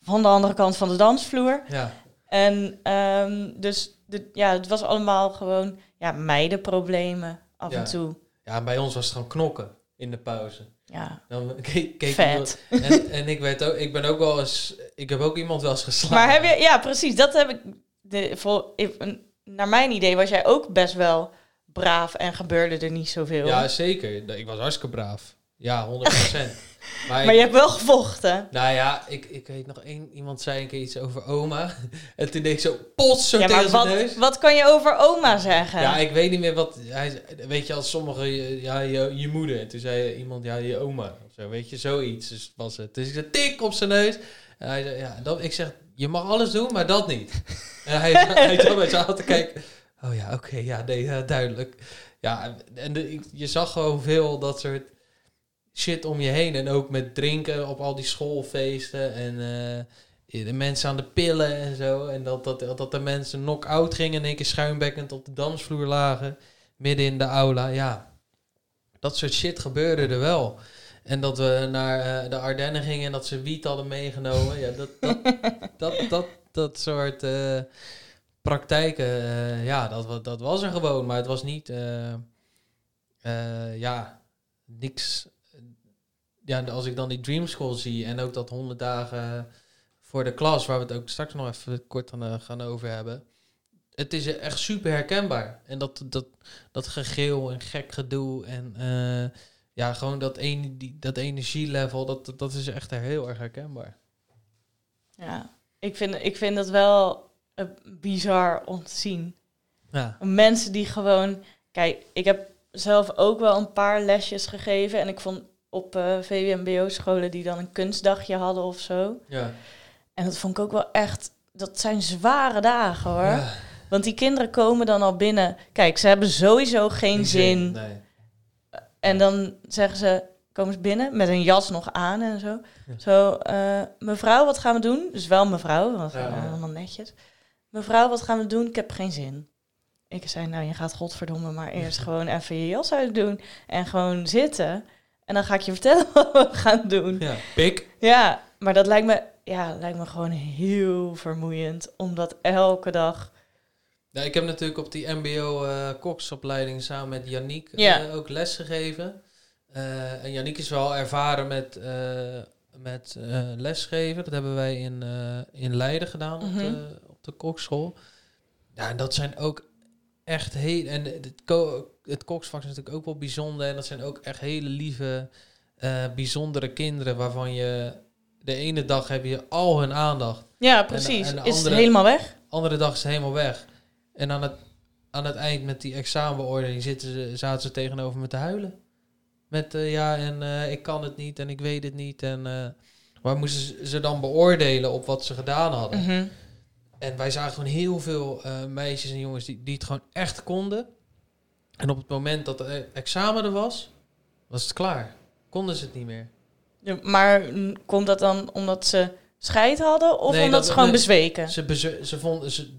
S2: van de andere kant van de dansvloer.
S1: Ja,
S2: En ehm, dus de, ja, het was allemaal gewoon ja, meidenproblemen af
S1: Ja.
S2: en toe.
S1: ja, bij ons was het gewoon knokken in de pauze.
S2: Ja,
S1: Dan keek, keek
S2: vet.
S1: iemand- En, en ik, weet ook, ik ben ook wel eens... Ik heb ook iemand wel eens geslagen.
S2: Maar heb je, ja, precies, dat heb ik. De, voor, naar mijn idee was jij ook best wel braaf en gebeurde er niet zoveel.
S1: Ja, zeker. Ik was hartstikke braaf. Ja, 100%. Maar
S2: maar
S1: ik-
S2: je hebt wel gevochten.
S1: Nou ja, ik, ik weet nog één... Iemand zei een keer iets over oma. En toen deed ik zo... Pots zo
S2: Ja, maar
S1: tegen zijn
S2: wat,
S1: neus.
S2: wat kan je over oma zeggen?
S1: Ja, ik weet niet meer wat... Hij, weet je, als sommige... Ja, je, je moeder. En toen zei iemand... Ja, je oma. Of zo, weet je, zoiets dus was het. Dus ik zei tik op zijn neus. En hij zei... Ja, dat, ik zeg... Je mag alles doen, maar dat niet. en hij, hij zat met zijn te kijken... Oh ja, oké. ja, nee, ja, duidelijk. Ja, en de, je zag gewoon veel dat soort shit om je heen. En ook met drinken op al die schoolfeesten. En eh, de mensen aan de pillen en zo. En dat, dat, dat de mensen knock-out gingen en één keer schuimbekkend op de dansvloer lagen. Midden in de aula. Ja, dat soort shit gebeurde er wel. En dat we naar eh, de Ardennen gingen en dat ze wiet hadden meegenomen. Ja, dat, dat, dat, dat, dat soort eh, praktijken, ja, dat, dat was er gewoon. Maar het was niet, ja, niks. Ja, als ik dan die Dream School zie en ook dat 100 dagen voor de klas, waar we het ook straks nog even kort aan, eh, gaan over hebben. Het is echt super herkenbaar. En dat, dat, dat gegeel en gek gedoe en eh, ja, gewoon dat, een, die, dat energielevel, dat, dat is echt heel erg herkenbaar.
S2: Ja, ik vind, ik vind dat wel eh, bizar om te zien.
S1: Ja,
S2: Mensen die gewoon... Kijk, ik heb zelf ook wel een paar lesjes gegeven. En ik vond op eh VWMBO-scholen die dan een kunstdagje hadden of zo.
S1: ja.
S2: En dat vond ik ook wel echt... Dat zijn zware dagen, hoor.
S1: Ja,
S2: Want die kinderen komen dan al binnen. Kijk, ze hebben sowieso geen zin.
S1: Nee.
S2: En dan zeggen ze, komen ze binnen met een jas nog aan en zo.
S1: Ja.
S2: Zo, eh, mevrouw, wat gaan we doen? Dus wel mevrouw, want uh,
S1: ja.
S2: allemaal netjes. Mevrouw, wat gaan we doen? Ik heb geen zin. Ik zei, nou, je gaat godverdomme maar eerst gewoon even je jas uitdoen en gewoon zitten. En dan ga ik je vertellen wat we gaan doen.
S1: Ja, pik.
S2: Ja, maar dat lijkt me, ja, lijkt me gewoon heel vermoeiend. Omdat elke dag...
S1: Ja, ik heb natuurlijk op die MBO eh koksopleiding samen met Yannick
S2: Ja.
S1: eh, ook les gegeven. Eh, en Yannick is wel ervaren met, met lesgeven. Dat hebben wij in, in Leiden gedaan op,
S2: Mhm.
S1: de, op de kokschool. Ja, en dat zijn ook echt heel... En het, ko- het koksvak is natuurlijk ook wel bijzonder. En dat zijn ook echt hele lieve, eh, bijzondere kinderen... waarvan je de ene dag heb je al hun aandacht...
S2: Ja, precies.
S1: en
S2: Is het
S1: andere-
S2: helemaal weg?
S1: andere dag is helemaal weg. En aan het, aan het eind met die examenbeoordeling zitten ze, zaten ze tegenover me te huilen. Met eh, ja, en eh, ik kan het niet en ik weet het niet. En eh, waar moesten ze- ze dan beoordelen op wat ze gedaan hadden?
S2: Mhm.
S1: En wij zagen gewoon heel veel eh, meisjes en jongens die, die het gewoon echt konden. En op het moment dat het examen er was, was het klaar. Konden ze het niet meer.
S2: Ja, maar komt dat dan omdat ze scheid hadden of
S1: Nee,
S2: omdat
S1: dat-
S2: ze gewoon
S1: nee.
S2: bezweken?
S1: Ze, beze- ze vonden, ze,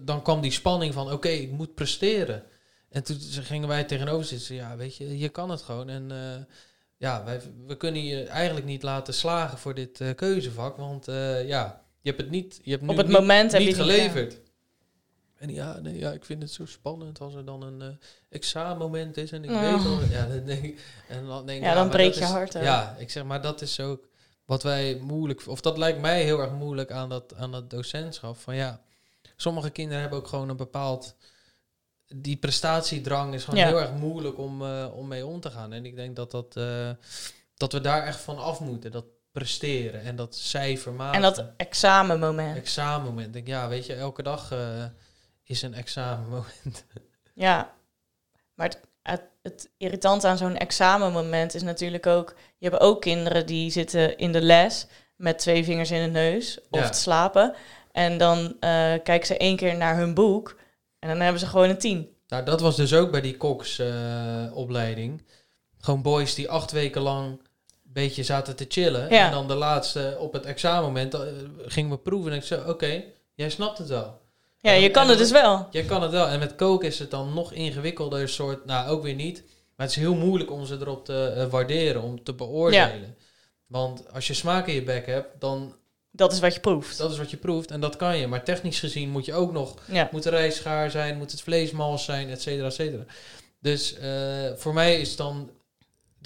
S1: dan kwam die spanning van, oké, ik moet presteren. En toen ze- gingen wij tegenover zitten. Ja, weet je, je kan het gewoon. En eh, ja, wij, we kunnen je eigenlijk niet laten slagen voor dit eh, keuzevak. Want ja, je hebt het niet, je hebt nu
S2: Op het
S1: niet,
S2: moment heb je
S1: niet
S2: het niet
S1: geleverd. En ja, nee, ja, ik vind het zo spannend als er dan een eh examenmoment is en ik
S2: Oh.
S1: weet al, ja, dan denk ik, en dan denk ik,
S2: Ja, dan
S1: dat
S2: je
S1: is-
S2: hart ook.
S1: Ja, ik zeg maar, dat is ook wat wij moeilijk, of dat lijkt mij heel erg moeilijk aan dat, aan dat docentschap. Van ja, sommige kinderen hebben ook gewoon een bepaald, die prestatiedrang is gewoon
S2: Ja.
S1: heel erg moeilijk om, eh, om mee om te gaan. En ik denk dat, dat, eh, dat we daar echt van af moeten, dat presteren en dat cijfermatig.
S2: En dat examenmoment.
S1: examenmoment. Ik denk, ja, weet je, elke dag eh, is een examenmoment.
S2: Ja, maar het, het, het irritante aan zo'n examenmoment is natuurlijk ook... Je hebt ook kinderen die zitten in de les met twee vingers in de neus of
S1: Ja.
S2: te slapen. En dan eh, kijken ze één keer naar hun boek en dan hebben ze gewoon een tien.
S1: Nou, dat was dus ook bij die koksopleiding. Gewoon boys die acht weken lang beetje zaten te chillen.
S2: Ja.
S1: En dan de laatste op het examenmoment eh, gingen we proeven. En ik zei, oké, jij snapt het wel.
S2: Ja, je kan
S1: en
S2: het dus wel.
S1: Jij kan het wel. En met koken is het dan nog ingewikkelder soort... Nou, ook weer niet. Maar het is heel moeilijk om ze erop te eh, waarderen, om te beoordelen. Want als je smaak in je bek hebt, dan...
S2: Dat is wat je proeft.
S1: Dat is wat je proeft en dat kan je. Maar technisch gezien moet je ook nog
S2: Ja.
S1: moet de rijst gaar zijn, moet het vlees mals zijn, et cetera, et cetera. Dus eh, voor mij is dan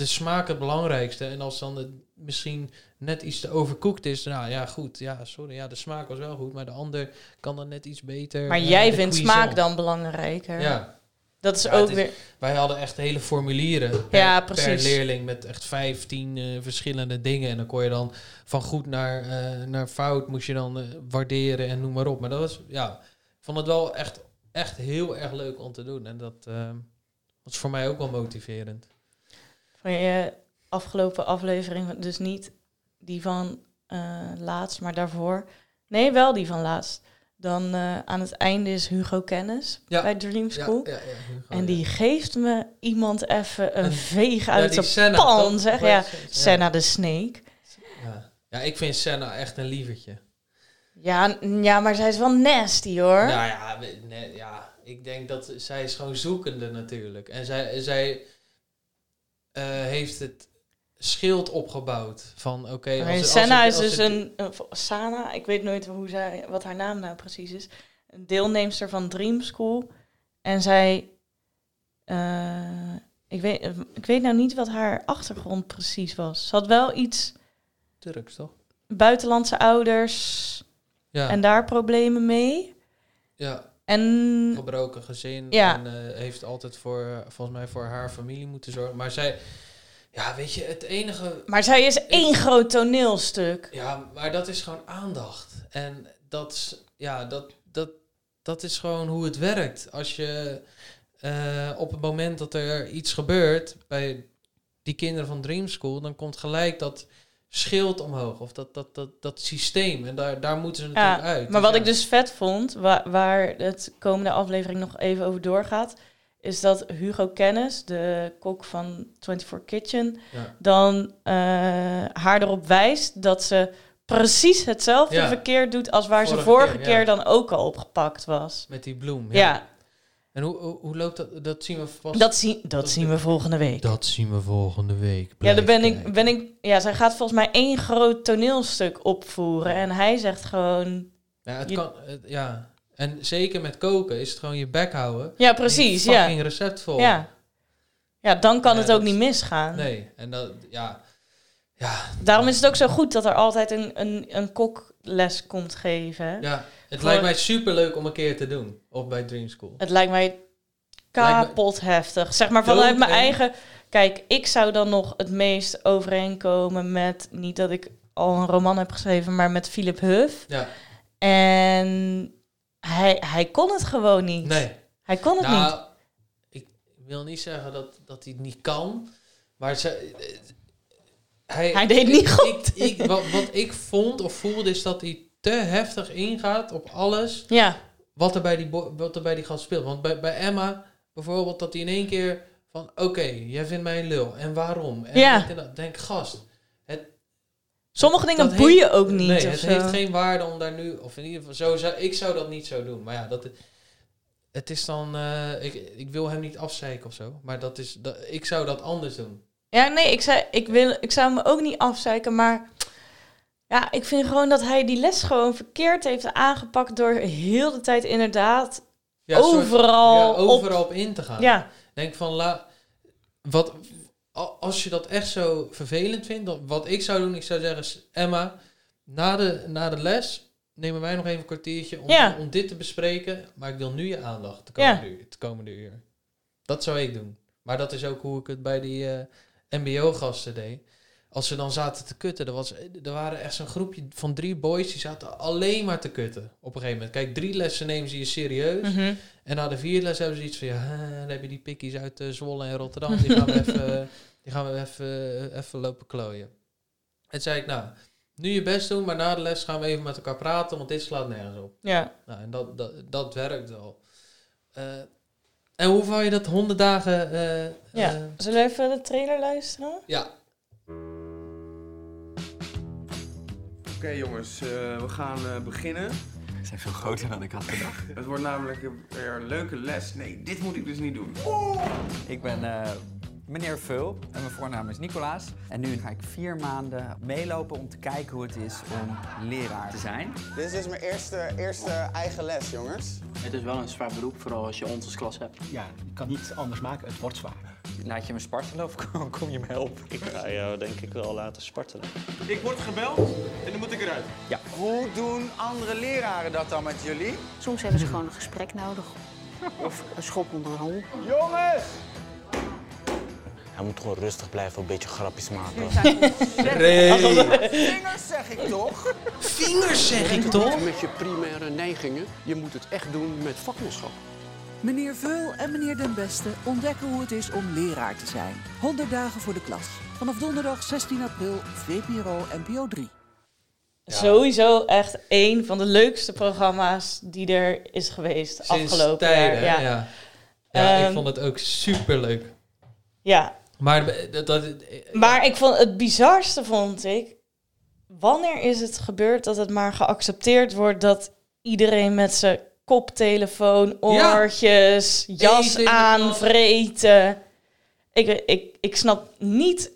S1: de smaak het belangrijkste. En als dan het misschien net iets te overkoekt is, nou ja, goed. Ja, sorry, ja, de smaak was wel goed, maar de ander kan dan net iets beter.
S2: Maar
S1: eh,
S2: jij vindt smaak dan belangrijker.
S1: Ja,
S2: Dat is
S1: Ja,
S2: ook
S1: is-
S2: weer...
S1: wij hadden echt hele formulieren per,
S2: Ja,
S1: per leerling met echt 15 eh, verschillende dingen. En dan kon je dan van goed naar, eh, naar fout moest je dan waarderen en noem maar op. Maar dat was, ja, ik vond het wel echt, echt heel erg leuk om te doen. En dat was voor mij ook wel motiverend.
S2: Van je afgelopen aflevering, dus niet die van eh, laatst, maar daarvoor. Nee, wel die van laatst. Dan eh, aan het einde is Hugo Kennis
S1: Ja.
S2: bij Dream School.
S1: Ja, ja, Hugo,
S2: en die geeft me iemand even een veeg uit
S1: Senna,
S2: pan,
S1: toch?
S2: zeg. Ja? Senna de Snake.
S1: Ja. ja, ik vind Senna echt een lievertje.
S2: Ja, ja, maar zij is wel nasty, hoor.
S1: Nou ja, nee, ja, ik denk dat zij is gewoon zoekende natuurlijk. En zij, zij eh, heeft het schild opgebouwd van oké.
S2: Maar
S1: als- als
S2: Senna
S1: het-
S2: is dus
S1: het-
S2: een, een- Sana, ik weet nooit hoe zij, wat haar naam nou precies is. Een deelnemster van Dream School. En zij, eh, ik, weet, ik weet nou niet wat haar achtergrond precies was. Ze had wel iets
S1: Turks toch?
S2: buitenlandse ouders
S1: Ja,
S2: en daar problemen mee.
S1: ja,
S2: En
S1: gebroken gezin.
S2: Ja.
S1: En eh, heeft altijd voor, volgens mij voor haar familie moeten zorgen. Maar zij, ja, weet je, het enige
S2: maar zij is één groot toneelstuk.
S1: Ja, maar dat is gewoon aandacht. En dat, is- ja, dat, dat, dat is gewoon hoe het werkt. Als je eh, op het moment dat er iets gebeurt bij die kinderen van Dream School, dan komt gelijk dat schild omhoog. Of dat, dat, dat, dat systeem. En daar, daar moeten ze
S2: Ja,
S1: natuurlijk uit.
S2: maar wat
S1: ja.
S2: ik dus vet vond, wa- waar het komende aflevering nog even over doorgaat, is dat Hugo Kennis, de kok van 24 Kitchen,
S1: Ja.
S2: dan eh, haar erop wijst dat ze precies hetzelfde
S1: Ja.
S2: verkeer doet als waar
S1: Vorige
S2: ze vorige
S1: keer,
S2: keer, dan ook al opgepakt was.
S1: Met die bloem.
S2: Ja,
S1: En hoe, hoe, hoe loopt dat? Dat zien we pas.
S2: dat, zien dat,
S1: dat-
S2: zien we volgende week.
S1: dat zien we volgende week.
S2: Ja, dan ben ik, ben ik. Ja, zij gaat volgens mij één groot toneelstuk opvoeren. En hij zegt gewoon.
S1: Ja, het
S2: je-
S1: kan, het- ja. En zeker met koken is het gewoon je bek houden.
S2: Ja,
S1: en
S2: precies. Ja.
S1: fucking recept vol.
S2: ja. Ja, dan kan
S1: Ja,
S2: het ook niet misgaan.
S1: Nee, en dat, ja. Ja,
S2: Daarom is het ook zo goed dat er altijd een, een, een kokles komt geven.
S1: ja. Het lijkt mij super leuk om een keer te doen. Of bij Dream School.
S2: Het lijkt mij kapot heftig. Zeg maar vanuit mijn eigen... Kijk, ik zou dan nog het meest overeenkomen met... Niet dat ik al een roman heb geschreven, maar met Philip Huff.
S1: Ja,
S2: En hij, hij kon het gewoon niet.
S1: nee.
S2: Hij kon het niet.
S1: Nou, ik wil niet zeggen dat, dat hij het niet kan. Maar ze, hij,
S2: Hij deed niet
S1: ik-
S2: goed.
S1: Ik, ik, wat, wat ik vond of voelde is dat hij te heftig ingaat op alles
S2: Ja,
S1: wat er bij die, wat er bij die gast speelt. Want bij, bij Emma bijvoorbeeld dat hij in één keer van... Oké, jij vindt mij een lul. En waarom? En
S2: Ja.
S1: denk gast. Het,
S2: sommige dingen
S1: dat
S2: boeien
S1: heeft-
S2: ook niet.
S1: Nee, het
S2: zo.
S1: heeft geen waarde om daar nu... Of in ieder geval, zo zou, ik zou dat niet zo doen. Maar ja, dat... Het is dan... eh, ik, ik wil hem niet afzeiken of zo. Maar dat is, dat, ik zou dat anders doen.
S2: Ja, nee, ik, zei, ik, wil, ik zou me ook niet afzeiken, maar ja, ik vind gewoon dat hij die les gewoon verkeerd heeft aangepakt door heel de tijd inderdaad
S1: Ja, soort-
S2: overal,
S1: ja, overal op in te gaan.
S2: Ja,
S1: Denk van, la, wat, als je dat echt zo vervelend vindt, dan, wat ik zou doen, ik zou zeggen, Emma, na de, na de les nemen wij nog even een kwartiertje om,
S2: Ja.
S1: om dit te bespreken, maar ik wil nu je aandacht de
S2: Ja.
S1: komende, uur, het komende uur. Dat zou ik doen. Maar dat is ook hoe ik het bij die eh, mbo-gasten deed. Als ze dan zaten te kutten, er, was, er waren echt zo'n groepje van drie boys, die zaten alleen maar te kutten. Op een gegeven moment. Kijk, drie lessen nemen ze je serieus.
S2: mhm.
S1: En na de vierde les hebben ze iets van, ja, dan heb je die pikkies uit eh, Zwolle en Rotterdam. Die gaan we even, die gaan we even, even lopen klooien. En zei ik, nou, nu je best doen, maar na de les gaan we even met elkaar praten, want dit slaat nergens op.
S2: ja.
S1: Nou, en dat, dat, dat werkt wel. Eh, en hoe wou je dat honderd dagen... eh,
S2: Ja.
S1: eh,
S2: Zullen we even de trailer luisteren?
S1: ja,
S3: Oké jongens, eh, we gaan eh, beginnen.
S4: Ze zijn veel groter dan ik had gedacht.
S3: Het wordt namelijk weer een leuke les. Nee, dit moet ik dus niet doen.
S4: Ik ben eh, meneer Vul en mijn voornaam is Nicolaas. En nu ga ik vier maanden meelopen om te kijken hoe het is om leraar te zijn.
S5: Dit is dus mijn eerste, eerste eigen les, jongens.
S6: Het is wel een zwaar beroep, vooral als je ons als klas hebt.
S7: Ja, je kan niet anders maken, het wordt zwaar.
S4: Laat je me spartelen of kom, je me helpen?
S8: Ik ga jou denk ik wel laten spartelen.
S3: Ik word gebeld en dan moet ik eruit.
S5: Hoe doen andere leraren dat dan met jullie?
S9: Soms hebben ze gewoon een gesprek nodig. Of een schop onder de hol.
S5: Jongens!
S8: Hij moet gewoon rustig blijven, een beetje grapjes maken.
S5: Vingers zeg ik toch?
S1: vingers zeg ik toch?
S6: Met je primaire neigingen, je moet het echt doen met vakmanschap.
S10: Meneer Veul en meneer Den Beste ontdekken hoe het is om leraar te zijn. 100 dagen voor de klas. Vanaf donderdag 16 april, VPRO NPO 3.
S2: Sowieso echt een van de leukste programma's die er is geweest
S1: Sinds
S2: afgelopen
S1: tijden,
S2: jaar.
S1: ja.
S2: Ja.
S1: Ja, ja ik
S2: Ehm,
S1: vond het ook super leuk.
S2: ja,
S1: Maar dat, dat,
S2: Maar ik vond het bizarste vond ik. Wanneer is het gebeurd dat het maar geaccepteerd wordt dat iedereen met zijn koptelefoon,
S1: Ja.
S2: oortjes, jas
S1: Eten
S2: aan, vreten? Ik, ik, ik snap niet.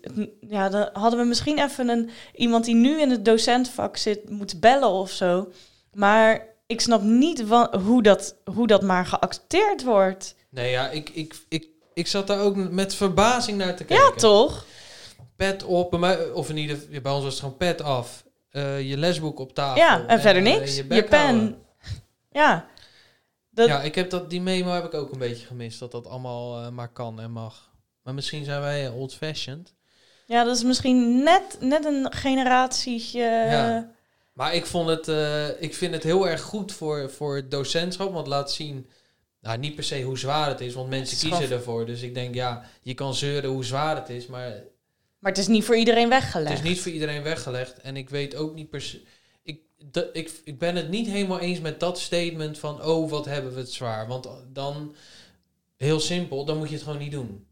S2: Ja, dan hadden we misschien even een iemand die nu in het docentvak zit moeten bellen of zo. Maar ik snap niet hoe, dat, hoe dat maar geaccepteerd wordt.
S1: Nee, ja, ik, ik, ik, ik zat daar ook met verbazing naar te kijken.
S2: Ja, toch?
S1: Pet op, of in ieder geval, bij ons was het gewoon pet af. Eh, je lesboek op tafel.
S2: Ja, en verder
S1: eh,
S2: niks. Je, pen.
S1: houden.
S2: Ja. Dat,
S1: Ja, ik heb dat, die memo heb ik ook een beetje gemist. Dat dat allemaal eh, maar kan en mag. Maar misschien zijn wij old-fashioned.
S2: Ja, dat is misschien net, net een generatietje.
S1: Ja. Maar ik, vond het, ik vind het heel erg goed voor, voor het docentschap. Want laat zien, nou, niet per se hoe zwaar het is. Want mensen kiezen ervoor. Dus ik denk, ja, je kan zeuren hoe zwaar het is. Maar
S2: Maar het is niet voor iedereen weggelegd.
S1: Het is niet voor iedereen weggelegd. En ik weet ook niet per se... Ik, de, ik, ik ben het niet helemaal eens met dat statement van... Oh, wat hebben we het zwaar. Want dan... Heel simpel, dan moet je het gewoon niet doen.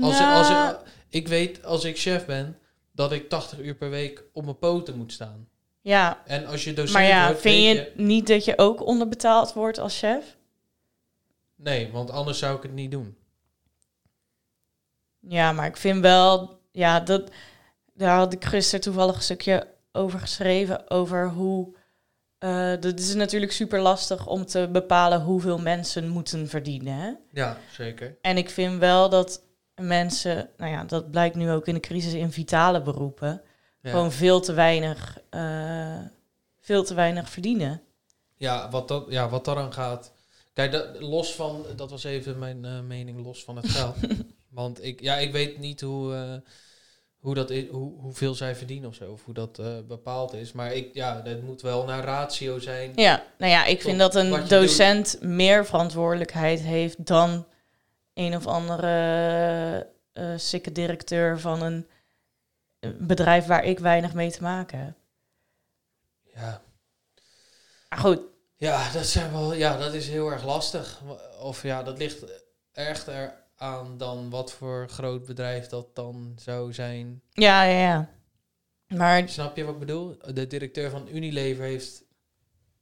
S1: Als, ik, als
S2: Nou,
S1: ik, weet, als ik chef ben... dat ik 80 uur per week op mijn poten moet staan.
S2: ja,
S1: En als je docent
S2: maar ja,
S1: wordt,
S2: vind
S1: weet
S2: je niet dat je ook onderbetaald wordt als chef?
S1: Nee, want anders zou ik het niet doen.
S2: Ja, maar ik vind wel, ja, dat, daar had ik gisteren toevallig een stukje over geschreven, over hoe, eh dat is natuurlijk super lastig om te bepalen hoeveel mensen moeten verdienen. Hè?
S1: Ja, zeker.
S2: En ik vind wel dat mensen, nou ja, dat blijkt nu ook in de crisis in vitale beroepen,
S1: Ja.
S2: gewoon veel te weinig, eh, veel te weinig verdienen.
S1: Ja, wat, dat, ja, wat daaraan gaat. Kijk, dat, los van, dat was even mijn eh, mening, los van het geld. Want ik, ja, ik weet niet hoe, eh, hoe dat is, hoe, hoeveel zij verdienen of zo, of hoe dat eh, bepaald is. Maar ik, ja, dat moet wel naar ratio zijn.
S2: Ja, nou ja, ik vind dat een docent meer verantwoordelijkheid heeft dan een of andere eh sikke directeur van een bedrijf waar ik weinig mee te maken heb.
S1: Ja.
S2: Maar goed,
S1: Ja, dat zijn wel, ja, dat is heel erg lastig. Of ja, dat ligt echt eraan dan wat voor groot bedrijf dat dan zou zijn.
S2: ja, ja, ja. Maar
S1: Snap je wat ik bedoel? De directeur van Unilever heeft,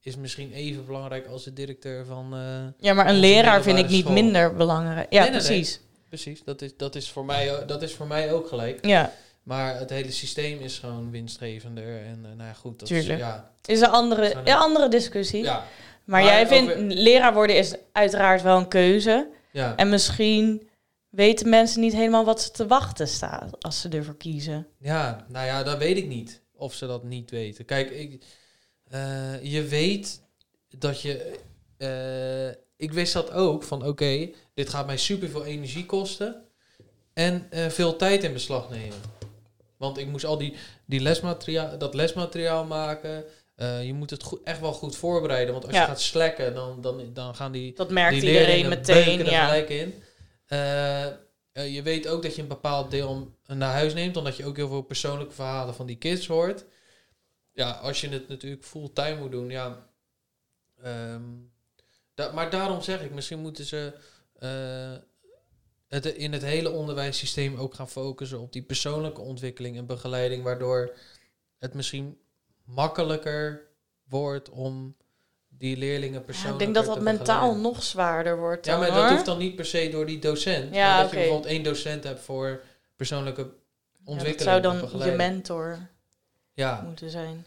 S1: is misschien even belangrijk als de directeur van... eh,
S2: ja, maar een leraar vind ik niet
S1: school.
S2: minder belangrijk. Ja,
S1: Nee, nee, nee.
S2: precies.
S1: Precies, dat is, dat, is voor mij, dat is voor mij ook gelijk.
S2: Ja,
S1: Maar het hele systeem is gewoon winstgevender. En eh, nou ja, goed, dat
S2: Tuurlijk.
S1: is... Ja,
S2: is een andere, ja, andere discussie.
S1: ja,
S2: Maar,
S1: Maar
S2: jij vindt
S1: weer-
S2: leraar worden is uiteraard wel een keuze.
S1: ja.
S2: En misschien weten mensen niet helemaal wat ze te wachten staat als ze ervoor kiezen.
S1: Ja, nou ja, dat weet ik niet. Of ze dat niet weten. Kijk, ik, eh, je weet dat je... eh, ik wist dat ook, van oké, dit gaat mij superveel energie kosten. En eh, veel tijd in beslag nemen. Want ik moest al die, die lesmateriaal, dat lesmateriaal maken. Eh, je moet het goed, echt wel goed voorbereiden. Want als
S2: Ja.
S1: je gaat slekken, dan, dan, dan gaan die,
S2: Dat merkt
S1: die
S2: iedereen meteen.
S1: er
S2: Ja.
S1: gelijk in. Eh, eh, je weet ook dat je een bepaald deel naar huis neemt, omdat je ook heel veel persoonlijke verhalen van die kids hoort. Ja, als je het natuurlijk fulltime moet doen, ja. ehm, da- maar daarom zeg ik, misschien moeten ze het in het hele onderwijssysteem ook gaan focussen op die persoonlijke ontwikkeling en begeleiding, waardoor het misschien makkelijker wordt om die leerlingen
S2: Ja, ik
S1: persoonlijk
S2: denk dat dat mentaal nog zwaarder wordt.
S1: Ja, maar
S2: hoor.
S1: dat hoeft dan niet per se door die docent.
S2: Ja,
S1: maar dat je bijvoorbeeld één docent hebt voor persoonlijke
S2: Ja,
S1: ontwikkeling.
S2: dat zou dan je mentor
S1: Ja.
S2: moeten zijn.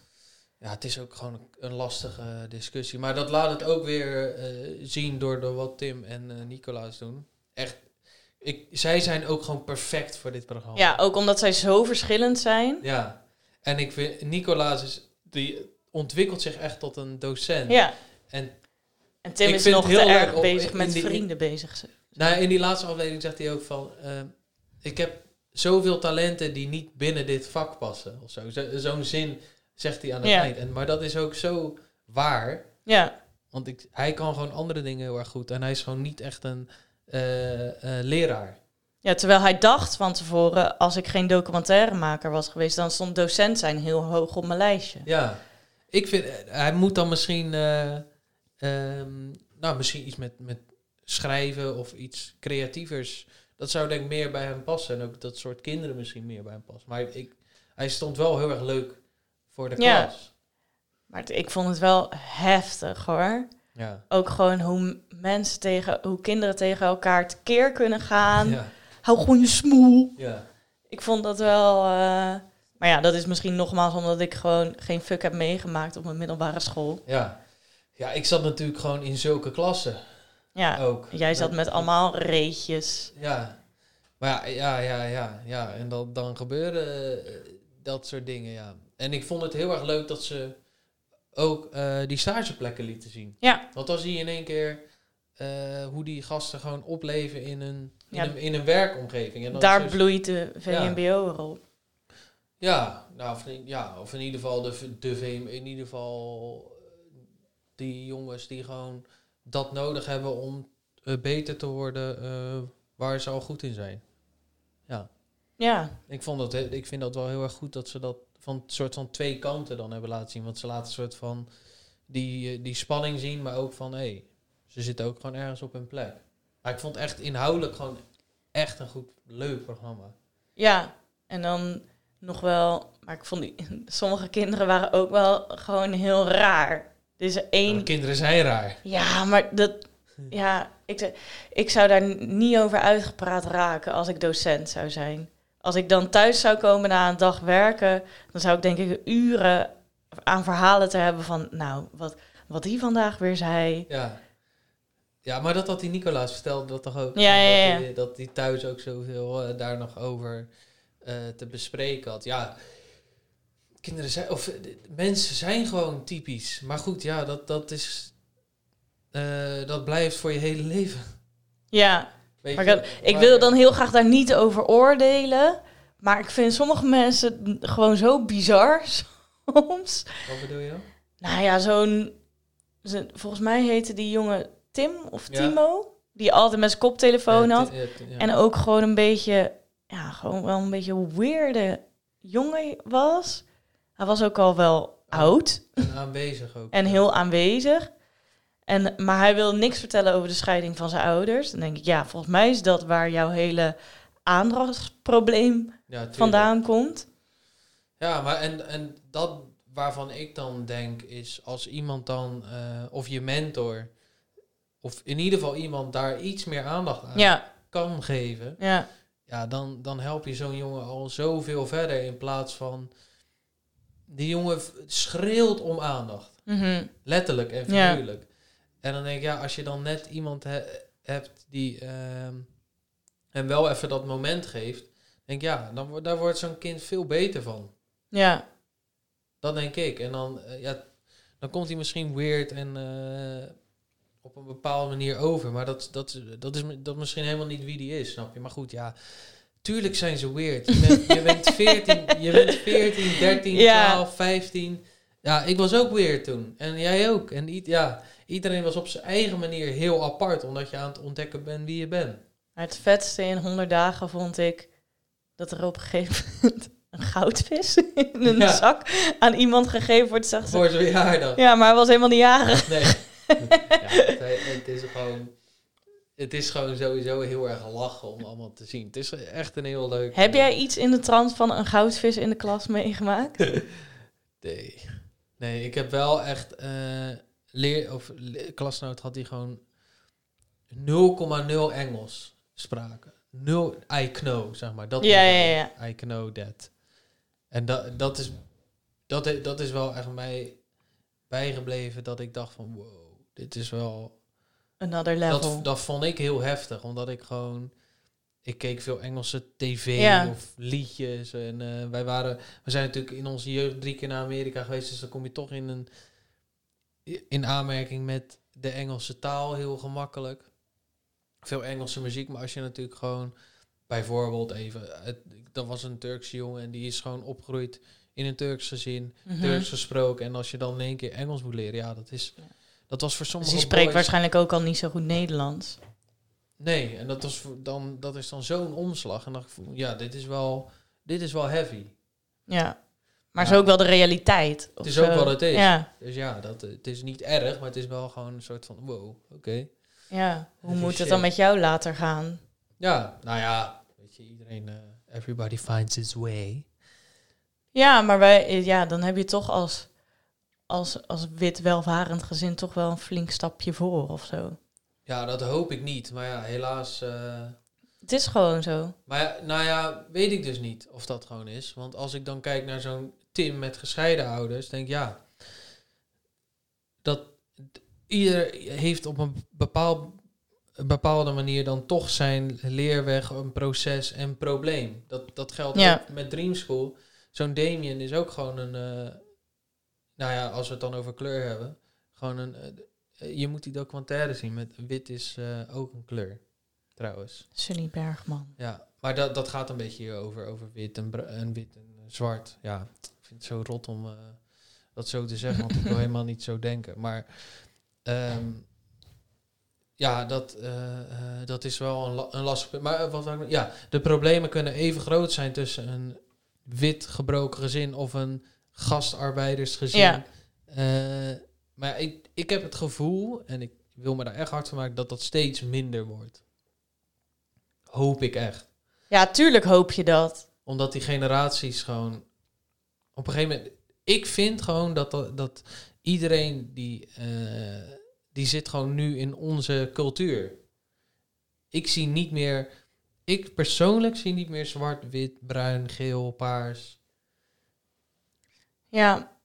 S1: ja, het is ook gewoon een, lastige discussie. Maar dat laat het ook weer eh, zien door, door wat Tim en eh, Nicolaas doen. Echt, ik, zij zijn ook gewoon perfect voor dit programma.
S2: Ja, ook omdat zij zo verschillend zijn.
S1: Ja. En ik vind, Nicolaas is, die ontwikkelt zich echt tot een docent.
S2: Ja.
S1: En
S2: En Tim is nog
S1: het
S2: te
S1: heel
S2: erg bezig met
S1: die-
S2: vrienden bezig.
S1: Nou, in die laatste aflevering zegt hij ook van... eh, ik heb zoveel talenten die niet binnen dit vak passen. Of zo. Zo- Zo'n zin zegt hij aan het
S2: Ja.
S1: eind. En, maar dat is ook zo waar.
S2: Ja,
S1: Want ik, hij kan gewoon andere dingen heel erg goed. En hij is gewoon niet echt een leraar.
S2: Ja, terwijl hij dacht van tevoren, als ik geen documentairemaker was geweest, dan stond docent zijn heel hoog op mijn lijstje.
S1: Ja. Ik vind... eh, Hij moet dan misschien... eh, ehm, nou, misschien iets met, met schrijven of iets creatievers. Dat zou denk ik meer bij hem passen. En ook dat soort kinderen misschien meer bij hem passen. Maar ik, hij stond wel heel erg leuk voor de
S2: Ja.
S1: klas.
S2: Maar ik vond het wel heftig hoor.
S1: Ja.
S2: Ook gewoon hoe mensen tegen, hoe kinderen tegen elkaar tekeer kunnen gaan.
S1: Ja.
S2: Hou gewoon je smoel.
S1: Ja.
S2: Ik vond dat wel. eh, maar ja, dat is misschien nogmaals omdat ik gewoon geen fuck heb meegemaakt op mijn middelbare school.
S1: Ja. Ja, ik zat natuurlijk gewoon in zulke klassen.
S2: Ja,
S1: Ook.
S2: jij zat
S1: Dat-
S2: met allemaal reetjes.
S1: Ja. Maar ja, ja, ja, ja, ja. En dan, dan gebeuren eh, dat soort dingen, ja. En ik vond het heel erg leuk dat ze ook eh, die stageplekken lieten zien.
S2: Ja.
S1: Want dan zie je in één keer eh, hoe die gasten gewoon opleven in een, in
S2: Ja.
S1: een, in een werkomgeving. En dan
S2: Daar
S1: dus-
S2: bloeit de VMBO erop.
S1: Ja, nou, of, in- ja, of in ieder geval de, de VM, in ieder geval eh, die jongens die gewoon dat nodig hebben om beter te worden waar ze al goed in zijn. Ja.
S2: Ja,
S1: Ik, vond dat, ik vind dat wel heel erg goed dat ze dat van soort van twee kanten dan hebben laten zien. Want ze laten een soort van die, eh, die spanning zien, maar ook van hé, hey, ze zitten ook gewoon ergens op hun plek. Maar ik vond echt inhoudelijk gewoon echt een goed, leuk programma.
S2: ja. En dan nog wel... Maar ik vond die... Sommige kinderen waren ook wel gewoon heel raar. Er één...
S1: Kinderen zijn raar.
S2: Ja, maar dat... Ja, ik, ik zou daar niet over uitgepraat raken als ik docent zou zijn. Als ik dan thuis zou komen na een dag werken, dan zou ik denk ik uren aan verhalen te hebben van, nou, wat, wat die vandaag weer zei.
S1: Ja. Ja, maar dat had die Nicolaas vertelde dat toch ook.
S2: Ja, ja, ja.
S1: Dat, hij thuis ook zoveel eh, daar nog over eh, te bespreken had. Ja, kinderen zijn, of eh, mensen zijn gewoon typisch. Maar goed, ja, dat, dat is, dat blijft voor je hele leven.
S2: Ja, maar ik, wil dan heel graag daar niet over oordelen. Maar ik vind sommige mensen gewoon zo bizar soms.
S1: Wat bedoel je?
S2: Nou ja, zo'n... zo- Volgens mij heette die jongen Tim of
S1: Ja.
S2: Timo. Die altijd met zijn koptelefoon
S1: Ja,
S2: had.
S1: ja.
S2: En ook gewoon een beetje... Ja, gewoon wel een beetje weirde jongen was. Hij was ook al wel oud
S1: En aanwezig ook.
S2: en heel aanwezig. En, maar hij wil niks vertellen over de scheiding van zijn ouders. Dan denk ik, ja, volgens mij is dat waar jouw hele
S1: Ja, tuurlijk.
S2: vandaan komt.
S1: Ja, maar en, en dat waarvan ik dan denk is als iemand dan, eh, of je mentor, of in ieder geval iemand daar iets meer aandacht aan
S2: Ja,
S1: kan geven,
S2: ja,
S1: ja, dan, dan help je zo'n jongen al zoveel verder in plaats van. Die jongen schreeuwt om aandacht.
S2: mhm,
S1: Letterlijk en
S2: Ja.
S1: figuurlijk. En dan denk ik, ja, als je dan net iemand he- hebt die ehm, hem wel even dat moment geeft, denk ik, ja, dan, wordt daar wordt zo'n kind veel beter van.
S2: ja,
S1: Dat denk ik. En dan, eh, ja, dan komt hij misschien weird en eh, op een bepaalde manier over. Maar dat, dat, dat is dat is misschien helemaal niet wie die is, snap je? Maar goed, ja. Tuurlijk zijn ze weird. Je bent, je bent 14, je bent 14, 13,
S2: Ja.
S1: 12, 15. Ja, ik was ook weird toen. En jij ook. En ja, iedereen was op zijn eigen manier heel apart. Omdat je aan het ontdekken bent wie je bent.
S2: Maar het vetste in 100 dagen vond ik dat er op een gegeven moment een goudvis in een
S1: Ja.
S2: zak aan iemand gegeven wordt. Zegt ze,
S1: Voor zijn verjaardag.
S2: ja, maar hij was helemaal niet jarig.
S1: Nee. ja, het, het is gewoon... Het is gewoon sowieso heel erg lachen om allemaal te zien. Het is echt een heel leuk...
S2: Heb jij iets in de trant van een goudvis in de klas meegemaakt?
S1: Nee. Nee, ik heb wel echt... eh, leer, of le- klasnoot had hij gewoon 0,0 Engels spraken. Nul, I know, zeg maar. Dat
S2: Ja, ja, ja.
S1: I know that. En dat, dat, is, dat, dat is wel echt mij bijgebleven dat ik dacht van... Wow, dit is wel...
S2: Another level.
S1: Dat, dat vond ik heel heftig, omdat ik gewoon... Ik keek veel Engelse tv
S2: Ja.
S1: of liedjes. En eh, wij waren... We zijn natuurlijk in onze jeugd drie keer naar Amerika geweest. Dus dan kom je toch in een... In aanmerking met de Engelse taal heel gemakkelijk. Veel Engelse muziek. Maar als je natuurlijk gewoon... Bijvoorbeeld even... Het, dat was een Turkse jongen en die is gewoon opgegroeid in een Turks gezin.
S2: Mhm.
S1: Turks gesproken. En als je dan in één keer Engels moet leren... Ja, dat is... Dat was voor
S2: Dus
S1: sommige
S2: die spreekt
S1: boys-
S2: waarschijnlijk ook al niet zo goed Nederlands.
S1: Nee, en dat, was dan, dat is dan zo'n omslag. En dan dacht ik, ja, dit is wel, dit is wel heavy.
S2: Ja. Maar
S1: Ja.
S2: is ook wel de realiteit.
S1: Het is
S2: zo.
S1: ook wat het is.
S2: Ja,
S1: Dus ja, dat, het is niet erg, maar het is wel gewoon een soort van, wow, oké.
S2: ja. Hoe
S1: Heavy
S2: moet
S1: shit.
S2: het dan met jou later gaan?
S1: Ja, nou ja, weet je, iedereen, eh, everybody finds his way.
S2: Ja, maar wij, ja, dan heb je toch als, als, als wit welvarend gezin toch wel een flink stapje voor of zo.
S1: Ja, dat hoop ik niet. Maar ja, helaas... eh,
S2: Het is gewoon zo.
S1: maar ja, nou ja, weet ik dus niet of dat gewoon is. Want als ik dan kijk naar zo'n Tim met gescheiden ouders, denk ik, ja, dat ieder heeft op een bepaald, een bepaalde manier dan toch zijn leerweg, een proces en probleem. Dat, dat geldt
S2: Ja.
S1: ook met Dream School. Zo'n Damien is ook gewoon een, eh, nou ja, als we het dan over kleur hebben, gewoon een, eh, je moet die documentaire zien met wit is eh, ook een kleur, trouwens.
S2: Sunny Bergman.
S1: Ja, maar dat, dat gaat een beetje hier over, over wit en, wit en eh, zwart. Ja, ik vind het zo rot om eh, dat zo te zeggen, want ik wil helemaal niet zo denken. Maar ehm, ja, dat, eh, eh, dat is wel een, la- een lastig punt. Maar eh, wat nou- ja, de problemen kunnen even groot zijn tussen een wit gebroken gezin of een gastarbeidersgezin.
S2: Ja.
S1: Eh, maar ik, ik heb het gevoel, en ik wil me daar echt hard van maken, dat dat steeds minder wordt. Hoop ik echt.
S2: Ja, tuurlijk hoop je dat.
S1: Omdat die generaties gewoon... Op een gegeven moment... Ik vind gewoon dat, dat, dat iedereen die... eh, die zit gewoon nu in onze cultuur. Ik zie niet meer... Ik persoonlijk zie niet meer zwart, wit, bruin, geel, paars.
S2: Ja,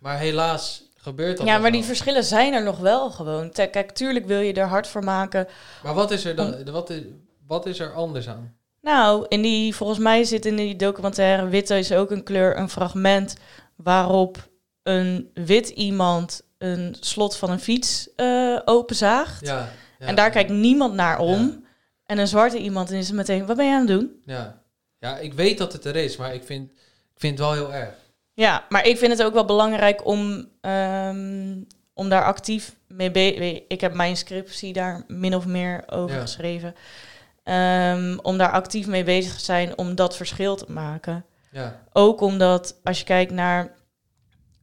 S1: Maar helaas gebeurt dat
S2: ja maar die verschillen zijn er nog wel gewoon. Kijk, tuurlijk wil je er hard voor maken.
S1: Maar wat is er dan... Wat is, wat is er anders aan?
S2: Nou, in die, volgens mij zit in die documentaire Witte is ook een kleur een fragment waarop een wit iemand een slot van een fiets eh openzaagt.
S1: Ja, ja,
S2: en daar
S1: ja.
S2: kijkt niemand naar om. En een zwarte iemand en is het meteen, wat ben je aan het doen?
S1: Ja. ja, ik weet dat het er is, maar ik vind, ik vind het wel heel erg.
S2: Ja, maar ik vind het ook wel belangrijk om, ehm, om daar actief mee bezig... Ik heb mijn scriptie daar min of meer over
S1: Ja.
S2: geschreven. Ehm, om daar actief mee bezig te zijn om dat verschil te maken.
S1: Ja.
S2: Ook omdat als je kijkt naar,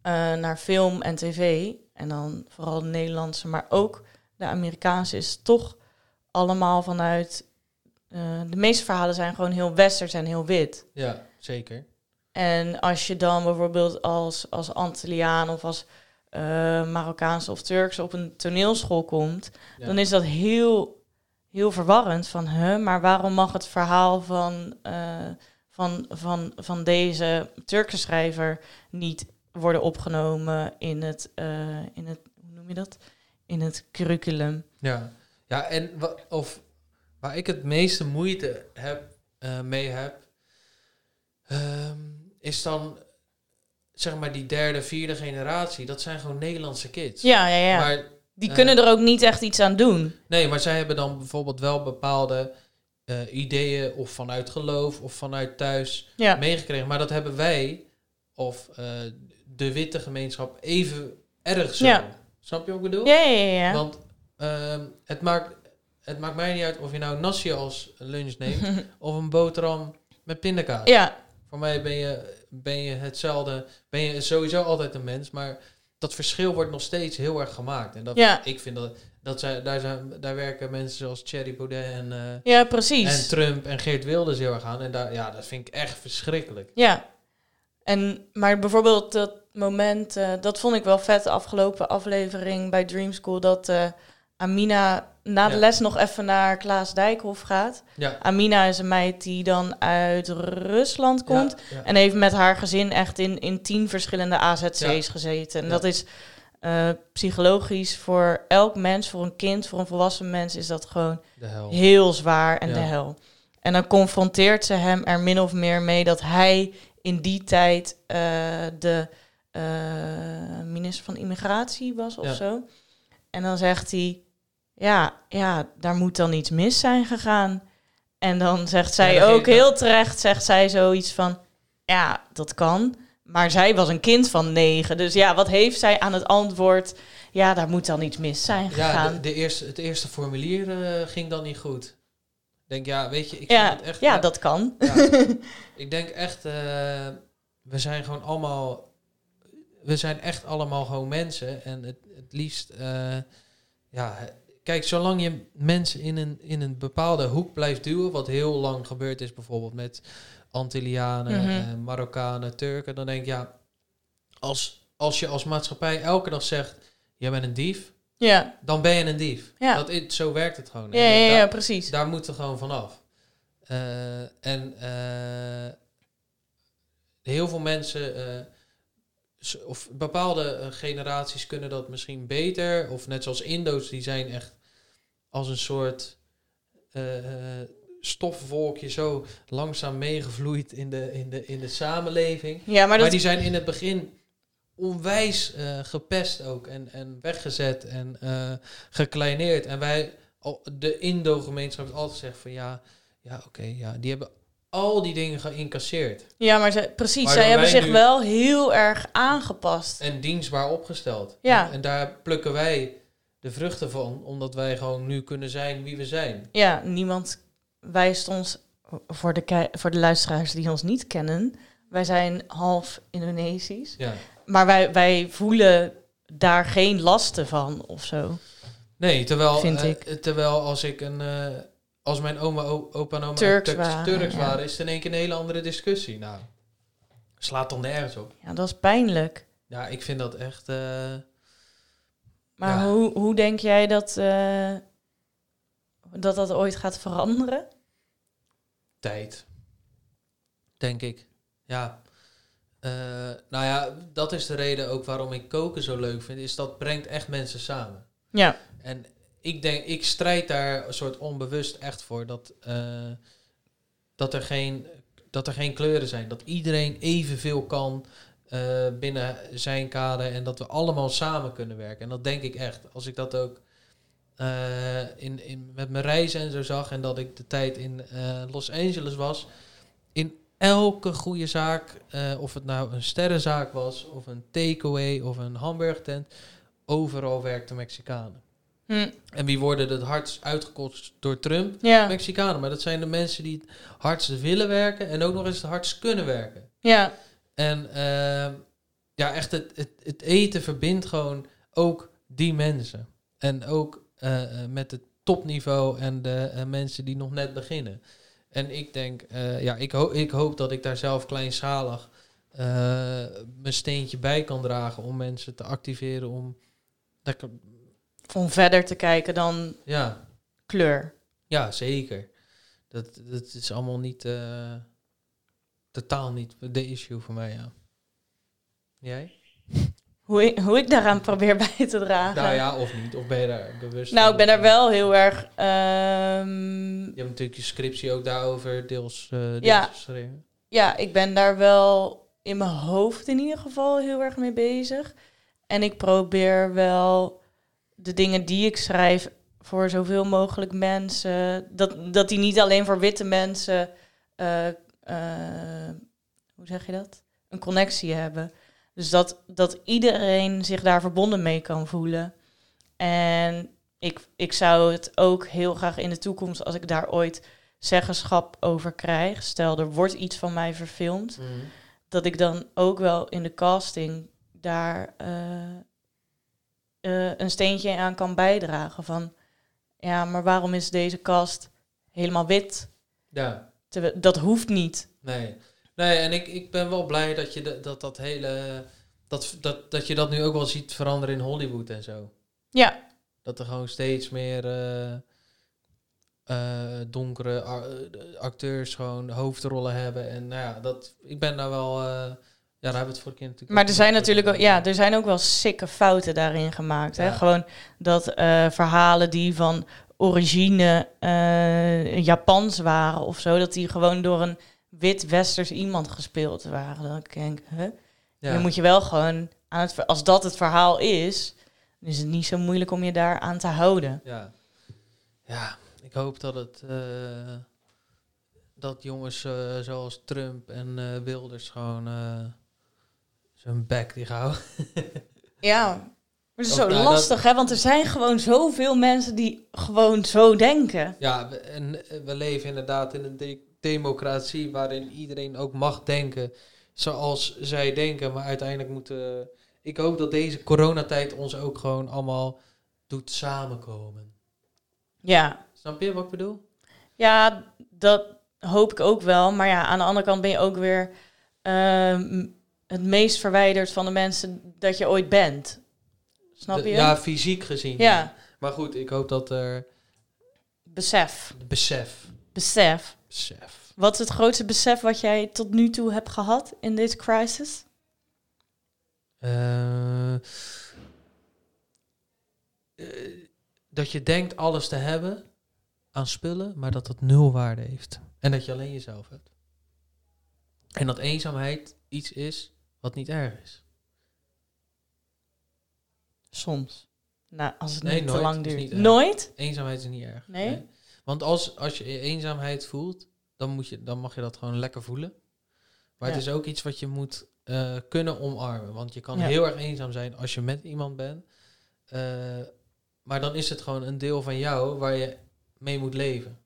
S2: eh, naar film en tv... en dan vooral de Nederlandse, maar ook de Amerikaanse... is toch allemaal vanuit... eh, de meeste verhalen zijn gewoon heel westers en heel wit.
S1: Ja, zeker.
S2: En als je dan bijvoorbeeld als, als Antilliaan of als eh Marokkaanse of Turks op een toneelschool komt,
S1: Ja.
S2: dan is dat heel, heel verwarrend. Van, huh, maar waarom mag het verhaal van, eh, van, van, van deze Turkse schrijver niet worden opgenomen in het, eh, in het hoe noem je dat? In het curriculum.
S1: Ja, ja en of, waar ik het meeste moeite heb, mee heb, ehm, is dan zeg maar die derde, vierde generatie. Dat zijn gewoon Nederlandse kids.
S2: Ja, ja, ja.
S1: Maar,
S2: Die
S1: eh,
S2: kunnen er ook niet echt iets aan doen.
S1: Nee, maar zij hebben dan bijvoorbeeld wel bepaalde eh, ideeën of vanuit geloof of vanuit thuis
S2: Ja.
S1: meegekregen. Maar dat hebben wij of eh, de witte gemeenschap even erg zo.
S2: Ja.
S1: Snap je wat ik bedoel?
S2: Ja, ja, ja, ja.
S1: Want ehm, het, maakt, het maakt mij niet uit of je nou nasi als lunch neemt of een boterham met pindakaas.
S2: Ja.
S1: Voor mij ben je, ben je hetzelfde, ben je sowieso altijd een mens, maar dat verschil wordt nog steeds heel erg gemaakt. En dat,
S2: Ja.
S1: ik vind dat, dat zij, daar, zijn, daar werken mensen zoals Thierry Baudet en, eh,
S2: Ja, precies.
S1: en Trump en Geert Wilders heel erg aan. En daar, ja, dat vind ik echt verschrikkelijk.
S2: Ja. En, maar bijvoorbeeld dat moment, eh, dat vond ik wel vet, de afgelopen aflevering bij Dream School, dat eh, Amina na de
S1: Ja.
S2: les nog even naar Klaas Dijkhoff gaat.
S1: Ja.
S2: Amina is een meid die dan uit Rusland komt
S1: ja.
S2: en heeft met haar gezin echt in, in tien verschillende AZC's gezeten. En dat is eh, psychologisch voor elk mens, voor een kind, voor een volwassen mens, is dat gewoon heel zwaar en de hel. En dan confronteert ze hem er min of meer mee dat hij in die tijd eh, de eh, minister van Immigratie was of zo. En dan zegt hij, ja, ja, daar moet dan iets mis zijn gegaan. En dan zegt zij
S1: Ja,
S2: ook heel terecht, zegt zij zoiets van, ja, dat kan. Maar zij was een kind van negen. Dus ja, wat heeft zij aan het antwoord? Ja, daar moet dan iets mis zijn
S1: Ja,
S2: gegaan.
S1: de, de eerste, het eerste formulier eh, ging dan niet goed. Ik denk, ja, weet je, ik
S2: Ja,
S1: vind het echt...
S2: ja, dat kan.
S1: Ja. ik denk echt, eh, we zijn gewoon allemaal... We zijn echt allemaal gewoon mensen. En het, het liefst, eh, ja... Kijk, zolang je mensen in een, in een bepaalde hoek blijft duwen... wat heel lang gebeurd is bijvoorbeeld met Antillianen,
S2: Mhm.
S1: eh, Marokkanen, Turken... dan denk ik, ja, als, als je als maatschappij elke dag zegt... jij bent een dief,
S2: Ja.
S1: dan ben je een dief.
S2: Ja.
S1: Dat, is- zo werkt het gewoon.
S2: Ja, ja, ja,
S1: daar-
S2: precies.
S1: Daar moeten we gewoon vanaf. Eh en eh, heel veel mensen, eh, of bepaalde generaties kunnen dat misschien beter. Of net zoals Indo's, die zijn echt als een soort eh, stofwolkje zo langzaam meegevloeid in de, in de, in de samenleving.
S2: Ja, maar dat-
S1: die zijn in het begin onwijs eh, gepest ook en, en weggezet en eh, gekleineerd. En wij, de Indo-gemeenschap heeft altijd gezegd van ja, ja oké, ja, die hebben al die dingen geïncasseerd.
S2: Ja, maar ze, precies,
S1: Waardoor
S2: zij hebben zich wel heel erg aangepast.
S1: En dienstbaar opgesteld.
S2: Ja.
S1: En, en daar plukken wij de vruchten van, omdat wij gewoon nu kunnen zijn wie we zijn.
S2: Ja, niemand wijst ons, voor de, voor de luisteraars die ons niet kennen, wij zijn half Indonesisch.
S1: Ja.
S2: Maar wij, wij voelen daar geen lasten van of zo.
S1: Nee, terwijl,
S2: Vind
S1: eh,
S2: ik.
S1: terwijl als ik een, eh, als mijn oma, opa en oma
S2: Turks
S1: Turks,
S2: waren,
S1: Turks
S2: ja.
S1: waren, is het in één keer een hele andere discussie. Nou, slaat dan nergens op.
S2: Ja, dat is pijnlijk.
S1: Ja, ik vind dat echt. eh,
S2: Maar
S1: Ja.
S2: hoe, hoe denk jij dat, eh, dat dat ooit gaat veranderen?
S1: tijd. Denk ik. Ja. Eh, nou ja, dat is de reden ook waarom ik koken zo leuk vind. Is dat brengt echt mensen samen.
S2: Ja.
S1: En ik denk, ik strijd daar een soort onbewust echt voor. Dat, eh, dat, er, geen, dat er geen kleuren zijn. Dat iedereen evenveel kan eh, binnen zijn kader. En dat we allemaal samen kunnen werken. En dat denk ik echt. Als ik dat ook eh, in, in, met mijn reizen en zo zag. En dat ik de tijd in eh, Los Angeles was. In elke goede zaak, of het nou een sterrenzaak was, of een takeaway, of een hamburgertent, overal werkten Mexicanen.
S2: Hm.
S1: En wie worden het hardst uitgekost door Trump?
S2: Ja.
S1: Mexicanen. Maar dat zijn de mensen die het hardst willen werken en ook nog eens het hardst kunnen werken.
S2: Ja.
S1: En ehm, ja, echt het, het, het eten verbindt gewoon ook die mensen. En ook eh, eh, met het topniveau en de eh, mensen die nog net beginnen. En ik denk, ja, ik, ho ik hoop dat ik daar zelf kleinschalig mijn steentje bij kan dragen om mensen te activeren om...
S2: Om verder te kijken dan
S1: Ja,
S2: kleur.
S1: ja, zeker. Dat, dat is allemaal niet, totaal niet de issue voor mij, ja. Jij?
S2: Hoe ik, hoe ik daaraan probeer bij te dragen.
S1: Nou ja, of niet. Of ben je daar bewust
S2: Nou, ik ben daar wel heel erg... ehm,
S1: Je hebt natuurlijk je scriptie ook daarover deels, deels
S2: Ja.
S1: geschreven.
S2: ja, ik ben daar wel in mijn hoofd in ieder geval heel erg mee bezig. En ik probeer wel de dingen die ik schrijf voor zoveel mogelijk mensen. Dat, dat die niet alleen voor witte mensen. eh, hoe zeg je dat? Een connectie hebben. Dus dat, dat iedereen zich daar verbonden mee kan voelen. En ik, ik zou het ook heel graag in de toekomst, als ik daar ooit zeggenschap over krijg. Stel, er wordt iets van mij verfilmd dat ik dan ook wel in de casting daar eh, eh, een steentje aan kan bijdragen. Van ja, maar waarom is deze cast helemaal wit?
S1: Ja,
S2: Terwijl- dat hoeft niet.
S1: nee. Nee, en ik, ik ben wel blij dat je de- dat, dat hele... Dat, dat, dat je dat nu ook wel ziet veranderen in Hollywood en zo.
S2: Ja,
S1: Dat er gewoon steeds meer eh, eh, donkere eh, acteurs gewoon hoofdrollen hebben. En nou ja, dat, ik ben daar wel... ja, daar hebben we het vorige keer natuurlijk
S2: maar er zijn natuurlijk ook, ja, er zijn ook wel sikke fouten daarin gemaakt. Hè? Gewoon dat eh, verhalen die van origine eh, Japans waren of zo, dat die gewoon door een wit-westers iemand gespeeld waren. Dan denk ik, huh?
S1: Ja.
S2: Dan moet je wel gewoon aan het als dat het verhaal is, dan is het niet zo moeilijk om je daar aan te houden.
S1: Ja. ja, ik hoop dat het eh, dat jongens zoals Trump en eh, Wilders gewoon zijn bek die houden.
S2: Ja, maar het is zo
S1: nou,
S2: lastig, hè? Want er zijn gewoon zoveel mensen die gewoon zo denken.
S1: ja, we- en eh, we leven inderdaad in een de- democratie waarin iedereen ook mag denken zoals zij denken, maar uiteindelijk moeten. Ik hoop dat deze coronatijd ons ook gewoon allemaal doet samenkomen.
S2: Ja,
S1: Snap je wat ik bedoel?
S2: ja, dat hoop ik ook wel. Maar ja, aan de andere kant ben je ook weer ehm, het meest verwijderd van de mensen dat je ooit bent. Snap je?
S1: ja, fysiek gezien.
S2: Ja.
S1: Maar goed, ik hoop dat er
S2: Besef.
S1: besef.
S2: Besef.
S1: Besef.
S2: Wat is het grootste besef wat jij tot nu toe hebt gehad in deze crisis?
S1: Eh, eh, dat je denkt alles te hebben aan spullen, maar dat dat nul waarde heeft. En dat je alleen jezelf hebt. En dat eenzaamheid iets is wat niet erg is.
S2: Soms. Nou, als het
S1: Nee,
S2: niet te lang duurt. nooit?
S1: Eenzaamheid is niet erg.
S2: Nee?
S1: Want als, als je eenzaamheid voelt, dan, moet je, dan mag je dat gewoon lekker voelen. Maar het is ook iets wat je moet eh, kunnen omarmen. Want je kan
S2: Ja.
S1: heel erg eenzaam zijn als je met iemand bent. Eh, maar dan is het gewoon een deel van jou waar je mee moet leven.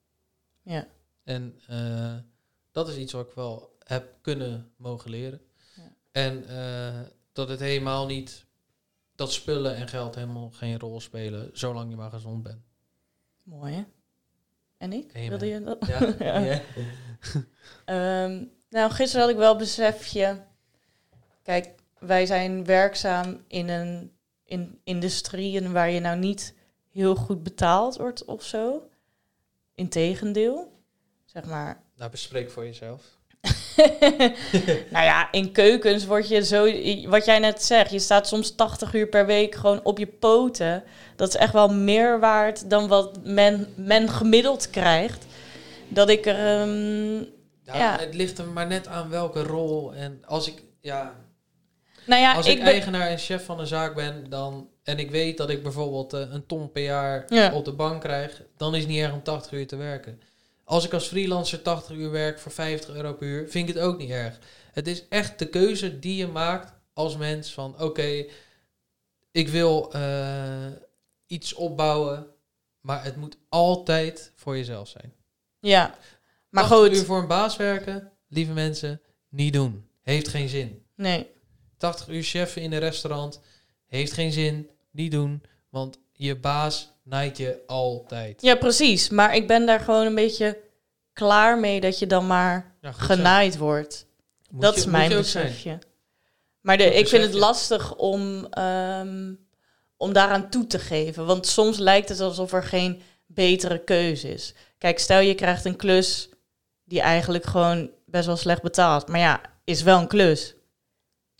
S2: Ja.
S1: En eh, dat is iets wat ik wel heb kunnen mogen leren. En eh, dat het helemaal niet, dat spullen en geld helemaal geen rol spelen, zolang je maar gezond bent.
S2: Mooi, hè? En ik?
S1: Amen.
S2: Wilde je dat?
S1: Ja.
S2: Ja.
S1: Ja.
S2: Ehm, nou, gisteren had ik wel besefje. Kijk, wij zijn werkzaam in een in industrie waar je nou niet heel goed betaald wordt of zo. Integendeel, zeg maar.
S1: Nou, bespreek voor jezelf.
S2: nou ja, in keukens word je zo, wat jij net zegt, je staat soms 80 uur per week gewoon op je poten. Dat is echt wel meer waard dan wat men, men gemiddeld krijgt. Dat ik er. ehm,
S1: Ja,
S2: Ja.
S1: Het ligt er maar net aan welke rol. En als ik, ja,
S2: nou ja,
S1: als ik,
S2: ik ben.
S1: eigenaar en chef van een zaak ben, dan, en ik weet dat ik bijvoorbeeld eh, een ton per jaar
S2: Ja.
S1: op de bank krijg, dan is het niet erg om 80 uur te werken. Als ik als freelancer 80 uur werk voor 50 euro per uur, vind ik het ook niet erg. Het is echt de keuze die je maakt als mens van oké, ik wil eh, iets opbouwen, maar het moet altijd voor jezelf zijn.
S2: Ja, maar
S1: 80
S2: goed.
S1: uur voor een baas werken, lieve mensen, niet doen. Heeft geen zin.
S2: Nee.
S1: 80 uur chef in een restaurant heeft geen zin. Niet doen, want je baas naait je altijd.
S2: Ja, precies. Maar ik ben daar gewoon een beetje klaar mee dat je dan maar
S1: Ja,
S2: genaaid wordt.
S1: Moet
S2: dat
S1: je-
S2: is mijn
S1: zijn.
S2: besefje. Maar de, ik vind het lastig om, ehm, om daaraan toe te geven. Want soms lijkt het alsof er geen betere keuze is. Kijk, stel je krijgt een klus die eigenlijk gewoon best wel slecht betaalt. Maar ja, is wel een klus.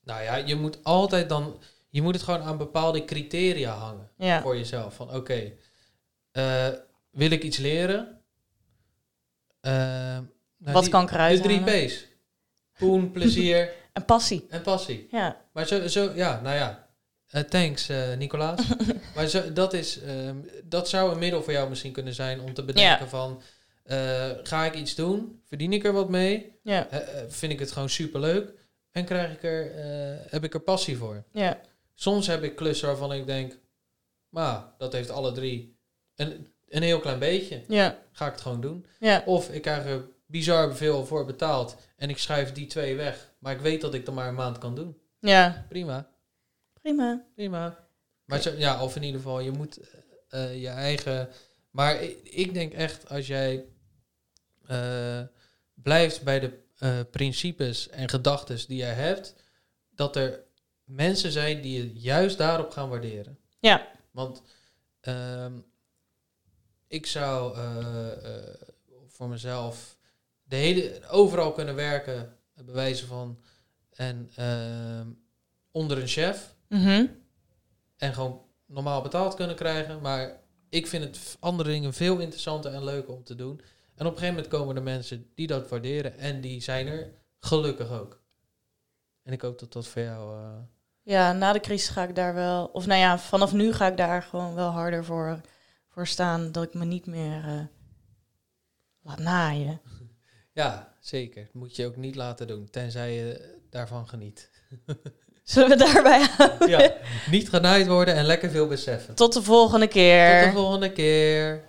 S1: Nou ja, je moet altijd dan... Je moet het gewoon aan bepaalde criteria hangen
S2: Ja.
S1: voor jezelf. Van oké, eh, wil ik iets leren? Eh, nou,
S2: Wat
S1: die-
S2: kan ik eruit
S1: De drie
S2: halen?
S1: P's. Poen, plezier
S2: En passie.
S1: en passie.
S2: Ja.
S1: Maar zo, zo ja, nou ja. Eh, thanks, Nicolaas. maar zo, dat, is, ehm, dat zou een middel voor jou misschien kunnen zijn om te bedenken
S2: Ja.
S1: van... ga ik iets doen? Verdien ik er wat mee?
S2: Ja.
S1: Vind ik het gewoon superleuk? En krijg ik er, heb ik er passie voor?
S2: Ja.
S1: Soms heb ik klussen waarvan ik denk... Maar dat heeft alle drie een, een heel klein beetje.
S2: Ja.
S1: Ga ik het gewoon doen?
S2: Ja.
S1: Of ik krijg er bizar veel voor betaald en ik schrijf die twee weg. Maar ik weet dat ik er maar een maand kan doen.
S2: Ja.
S1: Prima.
S2: Prima.
S1: Prima. Maar zo, ja, of in ieder geval, je moet eh, je eigen. Maar ik, ik denk echt, als jij eh, blijft bij de eh, principes en gedachten die jij hebt, dat er mensen zijn die je juist daarop gaan waarderen.
S2: Ja.
S1: Want ehm, ik zou eh, eh, voor mezelf de hele, overal kunnen werken, bij wijze van, en ehm, onder een chef
S2: Mhm.
S1: en gewoon normaal betaald kunnen krijgen. Maar ik vind het andere dingen veel interessanter en leuker om te doen. En op een gegeven moment komen er mensen die dat waarderen en die zijn er gelukkig ook. En ik hoop dat dat voor jou. eh,
S2: Ja, na de crisis ga ik daar wel... Of nou ja, vanaf nu ga ik daar gewoon wel harder voor, voor staan. Dat ik me niet meer eh, laat naaien.
S1: ja, zeker. Moet je ook niet laten doen, tenzij je daarvan geniet.
S2: Zullen we daarbij houden?
S1: Ja, niet genaaid worden en lekker veel beseffen.
S2: Tot de volgende keer.
S1: Tot de volgende keer.